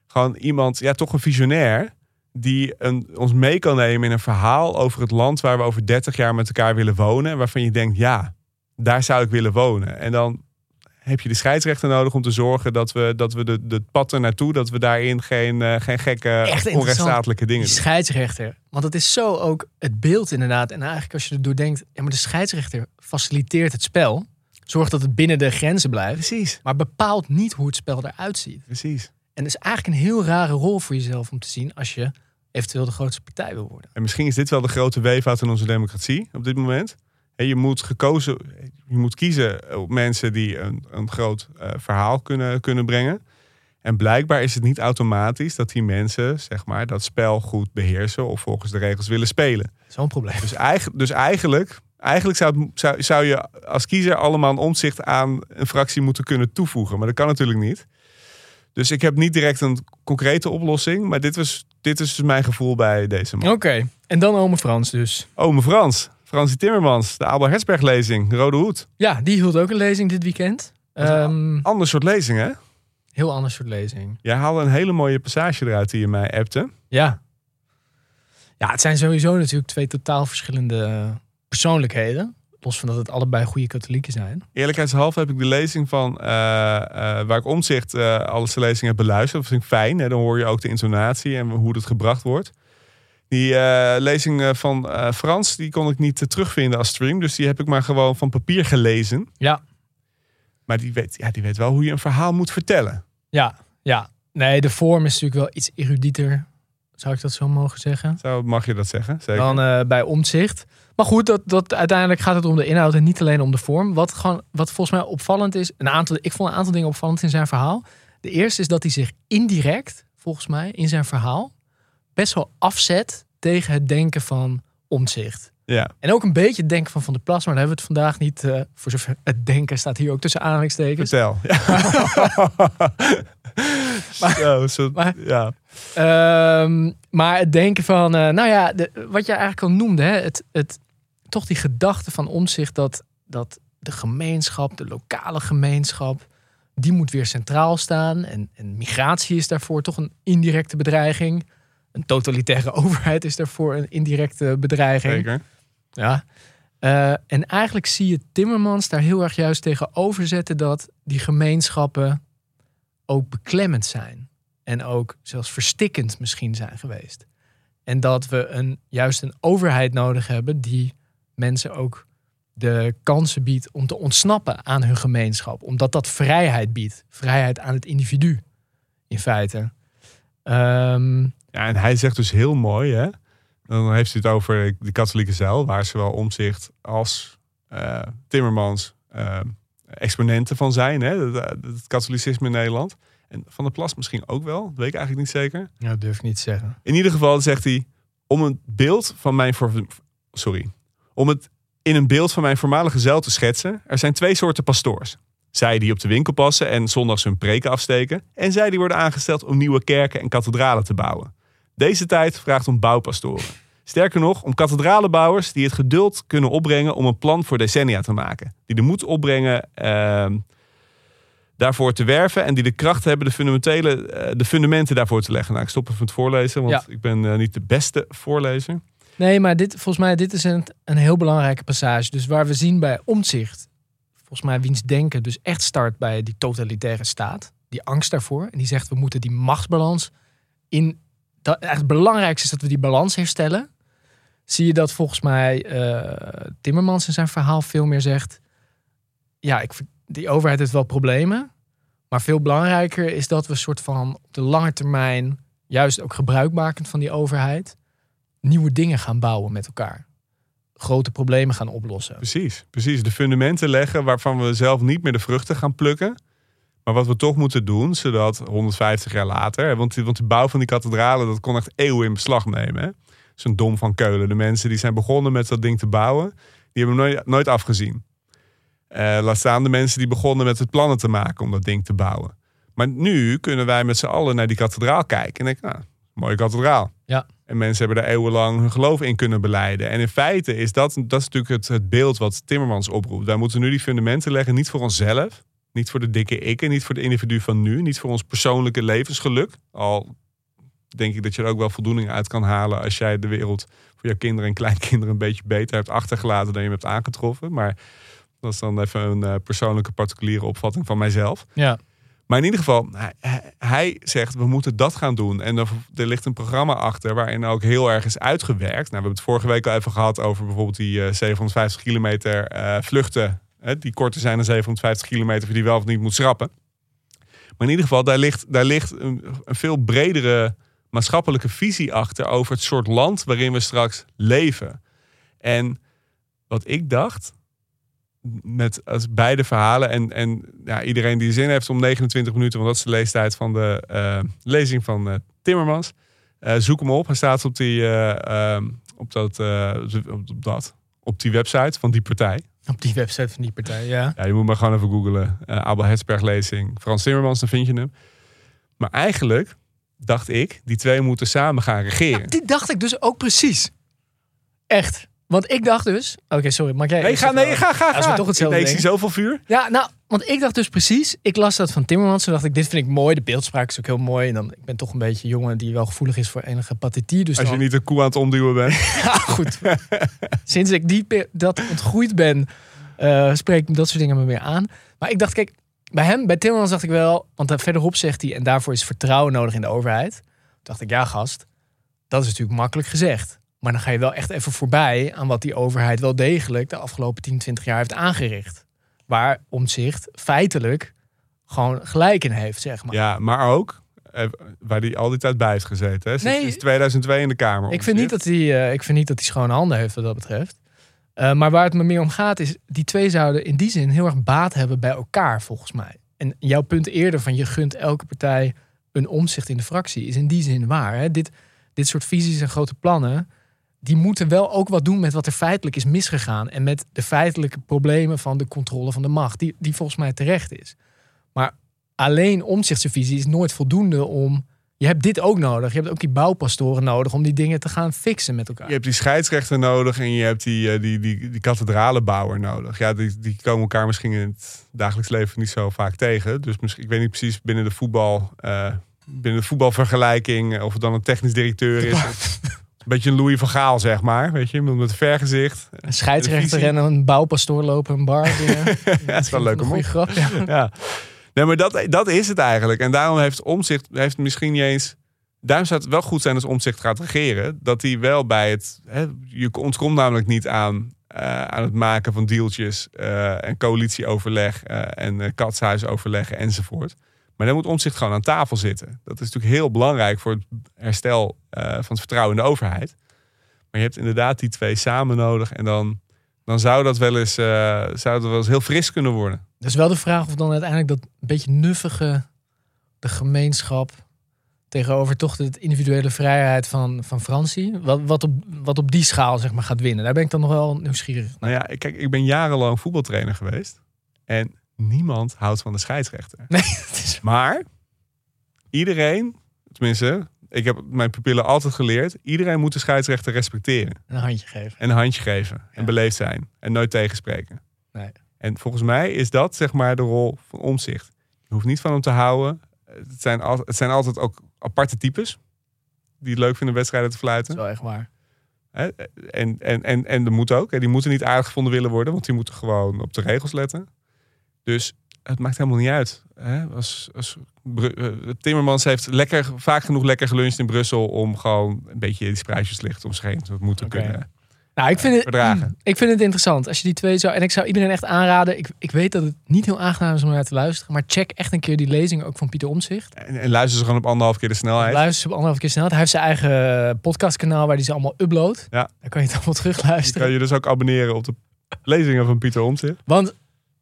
Gewoon iemand, ja, toch een visionair. Die een, ons mee kan nemen in een verhaal over het land waar we over 30 jaar met elkaar willen wonen. En waarvan je denkt, ja, daar zou ik willen wonen. En dan heb je de scheidsrechter nodig om te zorgen dat we, dat we de, de pad er naartoe, dat we daarin geen, uh, geen gekke Echt onrechtsstatelijke dingen die doen. scheidsrechter. Want het is zo ook het beeld inderdaad. En eigenlijk als je er door denkt, ja, maar de scheidsrechter faciliteert het spel. Zorgt dat het binnen de grenzen blijft. Precies, Maar bepaalt niet hoe het spel eruit ziet. precies. En dat is eigenlijk een heel rare rol voor jezelf om te zien als je eventueel de grootste partij wil worden. En misschien is dit wel de grote weeffout in onze democratie op dit moment. En je moet gekozen, je moet kiezen op mensen die een, een groot eh, verhaal kunnen, kunnen brengen. En blijkbaar is het niet automatisch dat die mensen zeg maar, dat spel goed beheersen of volgens de regels willen spelen. Zo'n probleem. Dus, eigenlijk, dus eigenlijk, eigenlijk zou, het- zou, zou je als kiezer allemaal een omzicht aan een fractie moeten kunnen toevoegen. Maar dat kan natuurlijk niet. Dus ik heb niet direct een concrete oplossing. Maar dit, was, dit is dus mijn gevoel bij deze man. Oké, en dan ome Frans dus. Ome Frans, Fransie Timmermans, de Abel Hersberg lezing, Rode Hoed. Ja, die hield ook een lezing dit weekend. Ehm, Ander soort lezing hè? heel ander soort lezing. Jij haalde een hele mooie passage eruit die je mij appte. Ja. Ja, het zijn sowieso natuurlijk twee totaal verschillende persoonlijkheden. Los van dat het allebei goede katholieken zijn. Eerlijkheidshalve heb ik de lezing van eh, eh, waar ik omzicht eh alles de lezing heb beluisterd. Dat vind ik fijn. Hè? Dan hoor je ook de intonatie en hoe het gebracht wordt. Die lezing van Frans, die kon ik niet terugvinden als stream. Dus die heb ik maar gewoon van papier gelezen. Ja. Maar die weet, ja, die weet wel hoe je een verhaal moet vertellen. Ja, ja. Nee, de vorm is natuurlijk wel iets erudieter. Zou ik dat zo mogen zeggen? Zo mag je dat zeggen. Zeker. Dan bij omzicht. Maar goed, dat, dat, uiteindelijk gaat het om de inhoud en niet alleen om de vorm. Wat, gewoon, wat volgens mij opvallend is. Een aantal, ik vond een aantal dingen opvallend in zijn verhaal. De eerste is dat hij zich indirect, volgens mij, in zijn verhaal. best wel afzet tegen het denken van omzicht. ja, En ook een beetje het denken van Van der Plas, maar daar hebben we het vandaag niet. eh, voor zover het denken staat hier ook tussen aanhalingstekens. vertel. Zo, zo, Maar- ja. Ehm, maar het denken van, eh, nou ja, de, wat je eigenlijk al noemde, hè, het, het, toch die gedachte van omzicht dat, dat de gemeenschap, de lokale gemeenschap, die moet weer centraal staan. En, en migratie is daarvoor toch een indirecte bedreiging. Een totalitaire overheid is daarvoor een indirecte bedreiging. Zeker. Ja. Eh, en eigenlijk zie je Timmermans daar heel erg juist tegenover zetten dat die gemeenschappen ook beklemmend zijn. En ook zelfs verstikkend misschien zijn geweest. En dat we een, juist een overheid nodig hebben die mensen ook de kansen biedt om te ontsnappen aan hun gemeenschap. Omdat dat vrijheid biedt. Vrijheid aan het individu, in feite. Ehm, Ja, en hij zegt dus heel mooi, hè? Dan heeft hij het over de katholieke zeil, waar zowel Omzicht als eh, Timmermans eh, exponenten van zijn, hè? Het, het katholicisme in Nederland. En Van der Plas misschien ook wel, dat weet ik eigenlijk niet zeker. ja, dat durf ik niet te zeggen. In ieder geval zegt hij, om een beeld van mijn... voor- Sorry. Om het in een beeld van mijn voormalige zeil te schetsen, er zijn twee soorten pastoors. Zij die op de winkel passen en zondags hun preken afsteken. En zij die worden aangesteld om nieuwe kerken en kathedralen te bouwen. Deze tijd vraagt om bouwpastoren. Sterker nog, om kathedralenbouwers die het geduld kunnen opbrengen om een plan voor decennia te maken. Die de moed opbrengen ehm, daarvoor te werven en die de kracht hebben de, fundamentele, eh, de fundamenten daarvoor te leggen. Nou, ik stop even met voorlezen, want Ja. ik ben eh, niet de beste voorlezer. Nee, maar dit, volgens mij dit is een, een heel belangrijke passage. Dus waar we zien bij omzicht, volgens mij wiens denken dus echt start bij die totalitaire staat. Die angst daarvoor. En die zegt we moeten die machtsbalans in... Dat, echt het belangrijkste is dat we die balans herstellen. Zie je dat volgens mij eh, Timmermans in zijn verhaal veel meer zegt... Ja, ik, die overheid heeft wel problemen. Maar veel belangrijker is dat we een soort van op de lange termijn... juist ook gebruikmakend van die overheid nieuwe dingen gaan bouwen met elkaar. Grote problemen gaan oplossen. Precies, precies. De fundamenten leggen waarvan we zelf niet meer de vruchten gaan plukken. Maar wat we toch moeten doen, zodat 150 jaar later... Want, want de bouw van die kathedralen, dat kon echt eeuwen in beslag nemen. Zo'n dom van Keulen. De mensen die zijn begonnen met dat ding te bouwen... die hebben nooit, nooit afgezien. Eh, laat staan de mensen die begonnen met het plannen te maken om dat ding te bouwen. Maar nu kunnen wij met z'n allen naar die kathedraal kijken. En denken, nou, mooie kathedraal. Ja. En mensen hebben daar eeuwenlang hun geloof in kunnen beleiden. En in feite is dat, dat is natuurlijk het, het beeld wat Timmermans oproept. Wij moeten nu die fundamenten leggen, niet voor onszelf. Niet voor de dikke ikken, niet voor de individu van nu. Niet voor ons persoonlijke levensgeluk. Al denk ik dat je er ook wel voldoening uit kan halen... als jij de wereld voor jouw kinderen en kleinkinderen een beetje beter hebt achtergelaten... dan je hem hebt aangetroffen. Maar Dat is dan even een eh, persoonlijke particuliere opvatting van mijzelf. Ja. Maar in ieder geval, hij, hij- zegt we moeten dat gaan doen. En er, er ligt een programma achter waarin ook heel erg is uitgewerkt. Nou, we hebben het vorige week al even gehad over bijvoorbeeld die eh, 750 kilometer eh, vluchten. Hè, die korter zijn dan 750 kilometer die wel of niet moet schrappen. Maar in ieder geval, daar ligt, daar ligt een, een veel bredere maatschappelijke visie achter over het soort land waarin we straks leven. En wat ik dacht, met als beide verhalen en, en ja, iedereen die zin heeft om 29 minuten, want dat is de leestijd van de eh, lezing van eh, Timmermans. Eh, zoek hem op. Hij staat op die, eh, ehm, op, dat, op, dat, op die website van die partij. Op die website van die partij, ja. Ja, je moet maar gewoon even googlen. Abel Hetsberg lezing, Frans Timmermans, dan vind je hem. Maar eigenlijk dacht ik, die twee moeten samen gaan regeren. Dit dacht ik dus ook precies. Echt. Want ik dacht dus... Oké, sorry, maar jij... Nee, ga, nee, ga, ga, Als we ga. toch hetzelfde ik zie zoveel vuur. Ja, nou, want ik dacht dus precies... Ik las dat van Timmermans. Toen dacht ik, dit vind ik mooi. De beeldspraak is ook heel mooi. En dan, ik ben toch een beetje een jongen die wel gevoelig is voor enige pathetie. Dus Als je niet een koe aan het omduwen bent. Ja, goed. Sinds ik die, dat ontgroeid ben, eh spreek me dat soort dingen me meer aan. Maar ik dacht, kijk, bij hem, bij Timmermans dacht ik wel, want daar verderop zegt hij, en daarvoor is vertrouwen nodig in de overheid. Toen dacht ik, ja, gast, dat is natuurlijk makkelijk gezegd. Maar dan ga je wel echt even voorbij aan wat die overheid wel degelijk de afgelopen 10, 20 jaar heeft aangericht. Waar omzicht feitelijk gewoon gelijk in heeft, zeg maar. Ja, maar ook eh, waar hij al die tijd bij heeft gezeten. Hè? Sinds Nee. sinds 2002 in de Kamer. Ik vind, niet dat hij, eh, ik vind niet dat hij schone handen heeft wat dat betreft. Eh, maar waar het me meer om gaat is, die twee zouden in die zin heel erg baat hebben bij elkaar, volgens mij. En jouw punt eerder van je gunt elke partij een omzicht in de fractie, is in die zin waar. Hè? Dit, dit soort visies en grote plannen, die moeten wel ook wat doen met wat er feitelijk is misgegaan. En met de feitelijke problemen van de controle van de macht, die, die volgens mij terecht is. Maar alleen omzichtsvisie is nooit voldoende om je hebt dit ook nodig. Je hebt ook die bouwpastoren nodig om die dingen te gaan fixen met elkaar. Je hebt die scheidsrechter nodig en je hebt die, eh, die, die, die kathedralenbouwer nodig. Ja, die, die komen elkaar misschien in het dagelijks leven niet zo vaak tegen. Dus misschien, ik weet niet precies binnen de voetbal, eh, binnen de voetbalvergelijking, of het dan een technisch directeur is. beetje een Louis van Gaal, zeg maar. Weet je, met een vergezicht. Een scheidsrechter en een bouwpastoor lopen een bar. Ja, dat is wel leuk een om grap. Ja. ja. Nee, maar dat, dat is het eigenlijk. En daarom heeft Omzicht heeft misschien niet eens. Daarom zou het wel goed zijn als Omzicht gaat regeren. Dat hij wel bij het. Hè, je ontkomt namelijk niet aan, eh, aan het maken van deeltjes eh, en coalitieoverleg eh, en katshuisoverleggen enzovoort. Maar dan moet Omzicht gewoon aan tafel zitten. Dat is natuurlijk heel belangrijk voor het herstel eh, van het vertrouwen in de overheid. Maar je hebt inderdaad die twee samen nodig. En dan, dan zou dat wel eens, eh, zou dat wel eens heel fris kunnen worden. Dus wel de vraag of dan uiteindelijk dat beetje nuffige, de gemeenschap tegenover toch de individuele vrijheid van, van Francie, wat, wat, op, wat op die schaal zeg maar gaat winnen. Daar ben ik dan nog wel nieuwsgierig naar. Nou ja, ik- kijk, ik ben jarenlang voetbaltrainer geweest. En niemand houdt van de scheidsrechter. Nee, is Maar iedereen, tenminste, ik heb mijn pupillen altijd geleerd. Iedereen moet de scheidsrechter respecteren. een handje geven. En een handje geven. En beleefd zijn. En nooit tegenspreken. Nee. En volgens mij is dat zeg maar de rol van omzicht. Je hoeft niet van hem te houden. Het zijn, al, het zijn altijd ook aparte types. Die het leuk vinden wedstrijden te fluiten. wel echt waar. En, en, en, en dat moet ook. Die moeten niet aardig gevonden willen worden, want die moeten gewoon op de regels letten. Dus het maakt helemaal niet uit. Hè? Als, eh, Timmermans heeft lekker, vaak genoeg lekker geluncht in Brussel om gewoon een beetje die spruitjes licht om zich heen te moeten kunnen. Nou, ik vind, het, ik vind het interessant. Als je die twee zou. En ik zou iedereen echt aanraden. Ik, ik weet dat het niet heel aangenaam is om naar te luisteren. Maar check echt een keer die lezing ook van Pieter Omtzigt. En, en luister ze gewoon op anderhalf keer de snelheid. Luister ze op anderhalf keer snel. Hij heeft zijn eigen podcastkanaal waar hij ze allemaal uploadt. Ja. Daar kan je het allemaal Je terugluisteren. kan je dus ook abonneren op de lezingen van Pieter Omtzigt. Want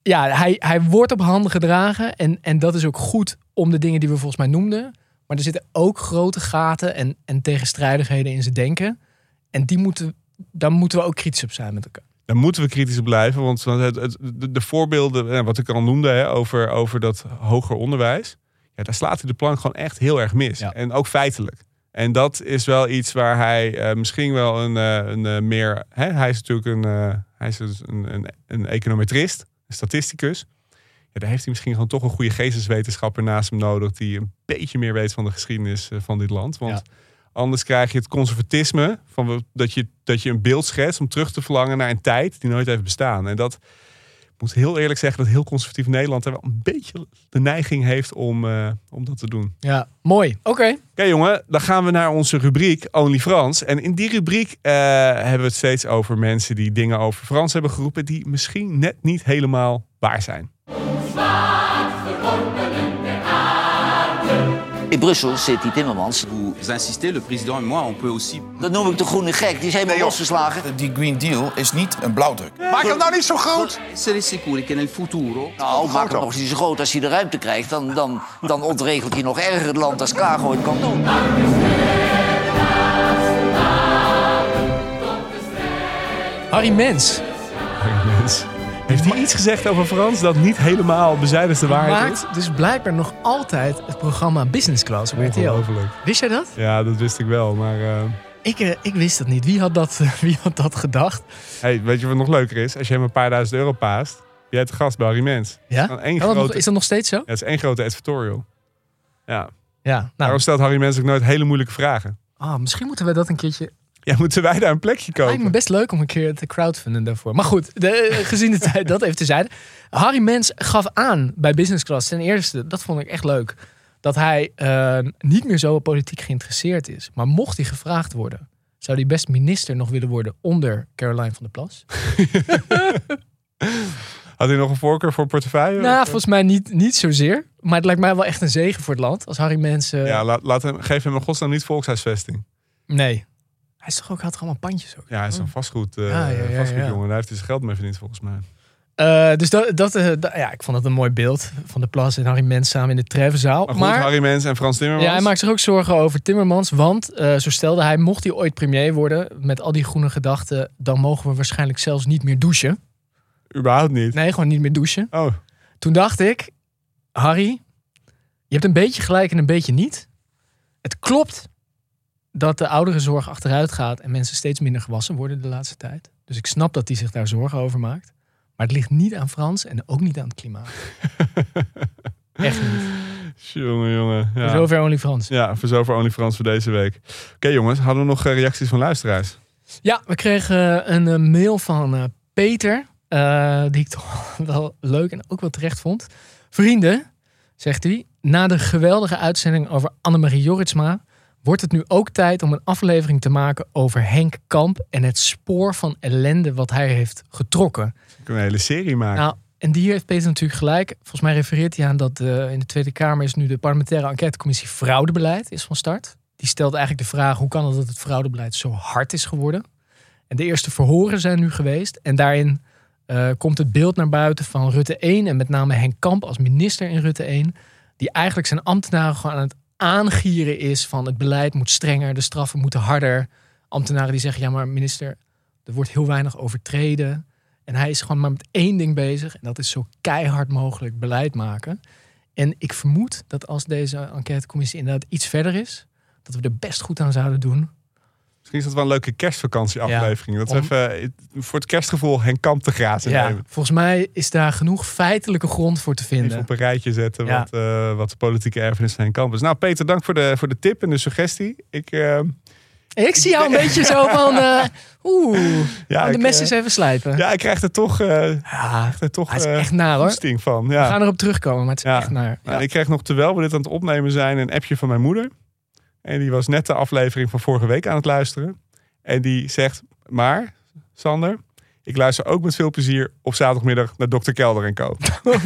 ja, hij, hij wordt op handen gedragen. En, en dat is ook goed om de dingen die we volgens mij noemden. Maar er zitten ook grote gaten en, en tegenstrijdigheden in zijn denken. En die moeten, daar moeten we ook kritisch op zijn met elkaar. Daar moeten we kritisch op blijven. Want het, het, de, de voorbeelden, eh, wat ik al noemde, hè, over, over dat hoger onderwijs. Ja, daar slaat hij de plank gewoon echt heel erg mis. Ja. En ook feitelijk. En dat is wel iets waar hij eh, misschien wel een, eh, een meer. Hè, hij is natuurlijk een, hij is dus een, een, een econometrist, een statisticus. Ja, daar heeft hij misschien gewoon toch een goede geesteswetenschapper naast hem nodig. die een beetje meer weet van de geschiedenis eh, van dit land. Want Ja. anders krijg je het conservatisme. Van dat, je, dat je een beeld schetst om terug te verlangen naar een tijd die nooit heeft bestaan. En dat moet heel eerlijk zeggen dat heel conservatief Nederland er wel een beetje de neiging heeft om, eh, om dat te doen. Ja, mooi. Oké. Oké jongen, dan gaan we naar onze rubriek Only Frans. En in die rubriek eh, hebben we het steeds over mensen die dingen over Frans hebben geroepen die misschien net niet helemaal waar zijn. In Brussel zit die Timmermans. Vous insistez, le président et moi, on peut aussi. Dat noem ik de groene gek. Die is helemaal losgeslagen. Die Green Deal is niet een blauwdruk. Maak hem nou niet zo groot. Essere sicuri che nel futuro. Nou, maak hem nog eens niet zo groot. Als hij de ruimte krijgt, dan, dan, dan ontregelt hij nog erger het land als Kago het kan doen. Harry Mens. Heeft hij iets gezegd over Frans dat niet helemaal bezijdig de waarheid is? maakt dus blijkbaar nog altijd het programma Business Class op RTL. Wist jij dat? Ja, dat wist ik wel. Maar eh, Ik, eh, ik wist dat niet. Wie had dat, wie had dat gedacht? hey, weet je wat nog leuker is? Als je hem een paar duizend euro paast, jij hebt gast bij Harry Mens. Ja? Dan één Oh, grote, is dat nog steeds zo? ja, het is één grote advertorial. Ja. Ja. Nou, Daarom stelt Harry Mens ook nooit hele moeilijke vragen. ah, misschien moeten we dat een keertje Ja, moeten wij daar een plekje Lijkt me kopen? best leuk om een keer te crowdfunden daarvoor. Maar goed, de, eh, gezien de tijd, dat even tezijde. Harry Mens gaf aan bij Business Class ten eerste, dat vond ik echt leuk, dat hij eh, niet meer zo politiek geïnteresseerd is. Maar mocht hij gevraagd worden, zou hij best minister nog willen worden onder Caroline van der Plas? Had hij nog een voorkeur voor portefeuille? Nou, volgens mij niet, niet zozeer. Maar het lijkt mij wel echt een zegen voor het land. Als Harry Mens... eh, Ja, laat, laat hem, geef hem in godsnaam niet volkshuisvesting. Nee. Hij is toch ook, had allemaal pandjes ook? Ja, hij is een vastgoed, eh Oh. Ja, ja, ja, vastgoedjongen. Daar heeft hij zijn geld mee verdiend volgens mij. Eh, dus dat, dat, eh, dat- ja, ik vond dat een mooi beeld van de Plas en Harry Mens samen in de Treffenzaal. Maar goed, Harry Mens en Frans Timmermans. Ja, hij maakt zich ook zorgen over Timmermans. Want, zo stelde hij, mocht hij ooit premier worden... met al die groene gedachten... dan mogen we waarschijnlijk zelfs niet meer douchen. Überhaupt niet. Nee, gewoon niet meer douchen. Oh, Toen dacht ik... Harry, je hebt een beetje gelijk en een beetje niet. Het klopt dat de ouderenzorg achteruit gaat... en mensen steeds minder gewassen worden de laatste tijd. Dus ik snap dat hij zich daar zorgen over maakt. Maar het ligt niet aan Frans en ook niet aan het klimaat. Echt niet. jongen, jongen. Ja. Zover Only Frans. Ja, voor zover Only Frans voor deze week. Oké jongens, hadden we nog eh, reacties van luisteraars? Ja, we kregen een eh, mail van eh, Peter, eh, die ik toch wel leuk en ook wel terecht vond. Vrienden, zegt hij, na de geweldige uitzending over Annemarie Jorritsma wordt het nu ook tijd om een aflevering te maken over Henk Kamp en het spoor van ellende wat hij heeft getrokken. Ik kan een hele serie maken. Nou, en die heeft Peter natuurlijk gelijk. Volgens mij refereert hij aan dat eh, in de Tweede Kamer is nu de parlementaire enquêtecommissie fraudebeleid is van start. Die stelt eigenlijk de vraag hoe kan het dat het fraudebeleid zo hard is geworden. En de eerste verhoren zijn nu geweest. En daarin eh, komt het beeld naar buiten van Rutte 1 en met name Henk Kamp als minister in Rutte 1. Die eigenlijk zijn ambtenaren gewoon aan het aangieren is van het beleid moet strenger, de straffen moeten harder. Ambtenaren die zeggen ja maar minister, er wordt heel weinig overtreden. En hij is gewoon maar met één ding bezig. En dat is zo keihard mogelijk beleid maken. En ik vermoed dat als deze enquêtecommissie inderdaad iets verder is, dat we er best goed aan zouden doen. Misschien is dat wel een leuke kerstvakantieaflevering. dat we even eh, voor het kerstgevoel Henk Kamp te grazen Ja, nemen. volgens mij is daar genoeg feitelijke grond voor te Even vinden. op een rijtje zetten Ja. wat, eh, wat de politieke erfenis van Henk Kamp is. Nou Peter, dank voor de, voor de tip en de suggestie. Ik, eh, Ik zie jou een beetje zo van, eh, oeh, ja, de ik, mes eens even slijpen. ja, ik krijg er toch, eh, Ja, er toch hij is echt naar hoor. van. We Ja. gaan erop terugkomen, maar het is Ja. echt naar. Nou, Ik kreeg nog terwijl we dit aan het opnemen zijn een appje van mijn moeder. En die was net de aflevering van vorige week aan het luisteren. En die zegt, maar Sander, ik luister ook met veel plezier op zaterdagmiddag naar Dr. Kelder en Co.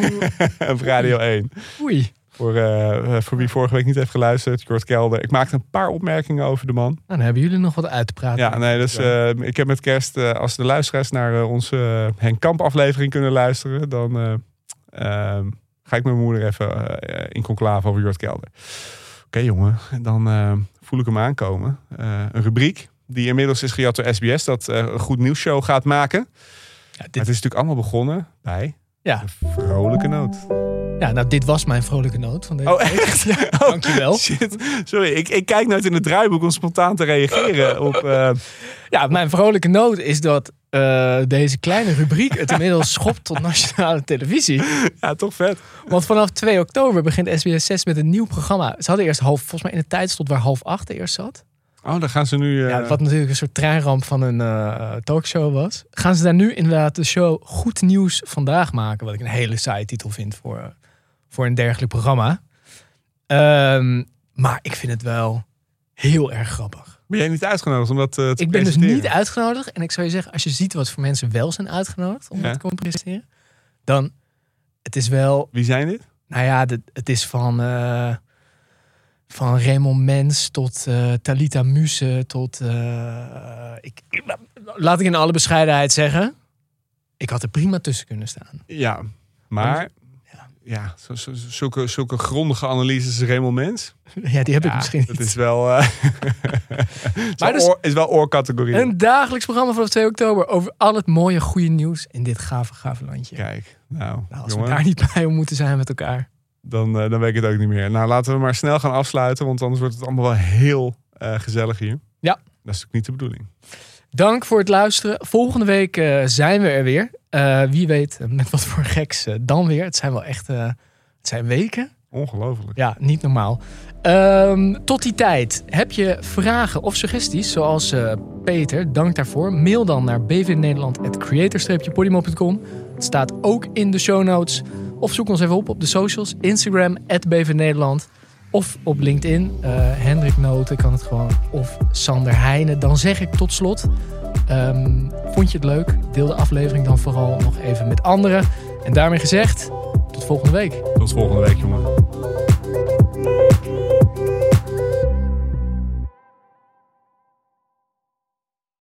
op Radio 1. Oei, Voor, eh, voor wie vorige week niet heeft geluisterd, Jort Kelder. Ik maakte een paar opmerkingen over de man. nou, dan hebben jullie nog wat uit te praten. Ja, nee, dus eh, ik heb met kerst, eh, als de luisteraars naar eh, onze eh, Henk Kamp aflevering kunnen luisteren, dan eh, ehm, ga ik met mijn moeder even eh, in conclave over Jort Kelder. Oké jongen, dan eh, voel ik hem aankomen. Eh, een rubriek die inmiddels is gejat door SBS, dat eh, een goed nieuwsshow gaat maken. Ja, Maar het dit, is natuurlijk allemaal begonnen bij ja. een vrolijke noot. ja, nou, dit was mijn vrolijke noot van deze Oh, week. echt? Ja, Oh, dankjewel. Shit, sorry. Ik, ik kijk nooit in het draaiboek om spontaan te reageren op... Ja, mijn vrolijke noot is dat eh, deze kleine rubriek het inmiddels schopt tot nationale televisie. ja, toch vet. Want vanaf 2 oktober begint SBS 6 met een nieuw programma. Ze hadden eerst half, volgens mij in de tijd stond waar half acht eerst zat. Oh, daar gaan ze nu... eh, Ja, wat natuurlijk een soort treinramp van een eh, talkshow was. Gaan ze daar nu inderdaad de show Goed Nieuws Vandaag maken. Wat ik een hele saaie titel vind voor, eh, voor een dergelijk programma. Ehm, maar ik vind het wel heel erg grappig. Ben jij niet uitgenodigd om dat eh, te Ik ben dus niet uitgenodigd. En ik zou je zeggen, als je ziet wat voor mensen wel zijn uitgenodigd om Ja. dat te komen presenteren. Dan, het is wel, Wie zijn dit? nou ja, het is van, eh, van Raymond Mens tot eh, Talita Muse tot, ik, ik- laat ik in alle bescheidenheid zeggen, ik had er prima tussen kunnen staan. Ja, maar... Ja, zo, zo- zulke, zulke grondige analyses is Raymond Mens. Ja, die heb ik misschien dat niet. is wel... eh, is, wel dus- oor, is wel oorcategorie. Een dagelijks programma vanaf 2 oktober over al het mooie, goede nieuws in dit gave, gave landje. Kijk, nou, Nou, als jongen, we daar niet bij om moeten zijn met elkaar. dan, eh, dan weet ik het ook niet meer. Nou, laten we maar snel gaan afsluiten, want anders wordt het allemaal wel heel eh, gezellig hier. Ja. Dat is natuurlijk niet de bedoeling. Dank voor het luisteren. Volgende week eh, zijn we er weer. Eh, wie weet eh, met wat voor geks dan weer. Het zijn wel echt het zijn weken. Ongelooflijk. Ja, niet normaal. Ehm, tot die tijd. Heb je vragen of suggesties, zoals Peter, dank daarvoor. Mail dan naar bvnederland.creator-podimo.com. Het staat ook in de show notes. Of zoek ons even op op de socials. Instagram, bvnederland. Of op LinkedIn. eh, Hendrik Noten kan het gewoon. Of Sander Heijnen. Dan zeg ik tot slot. ehm, vond je het leuk? Deel de aflevering dan vooral nog even met anderen. En daarmee gezegd, tot volgende week. Tot volgende week, jongen.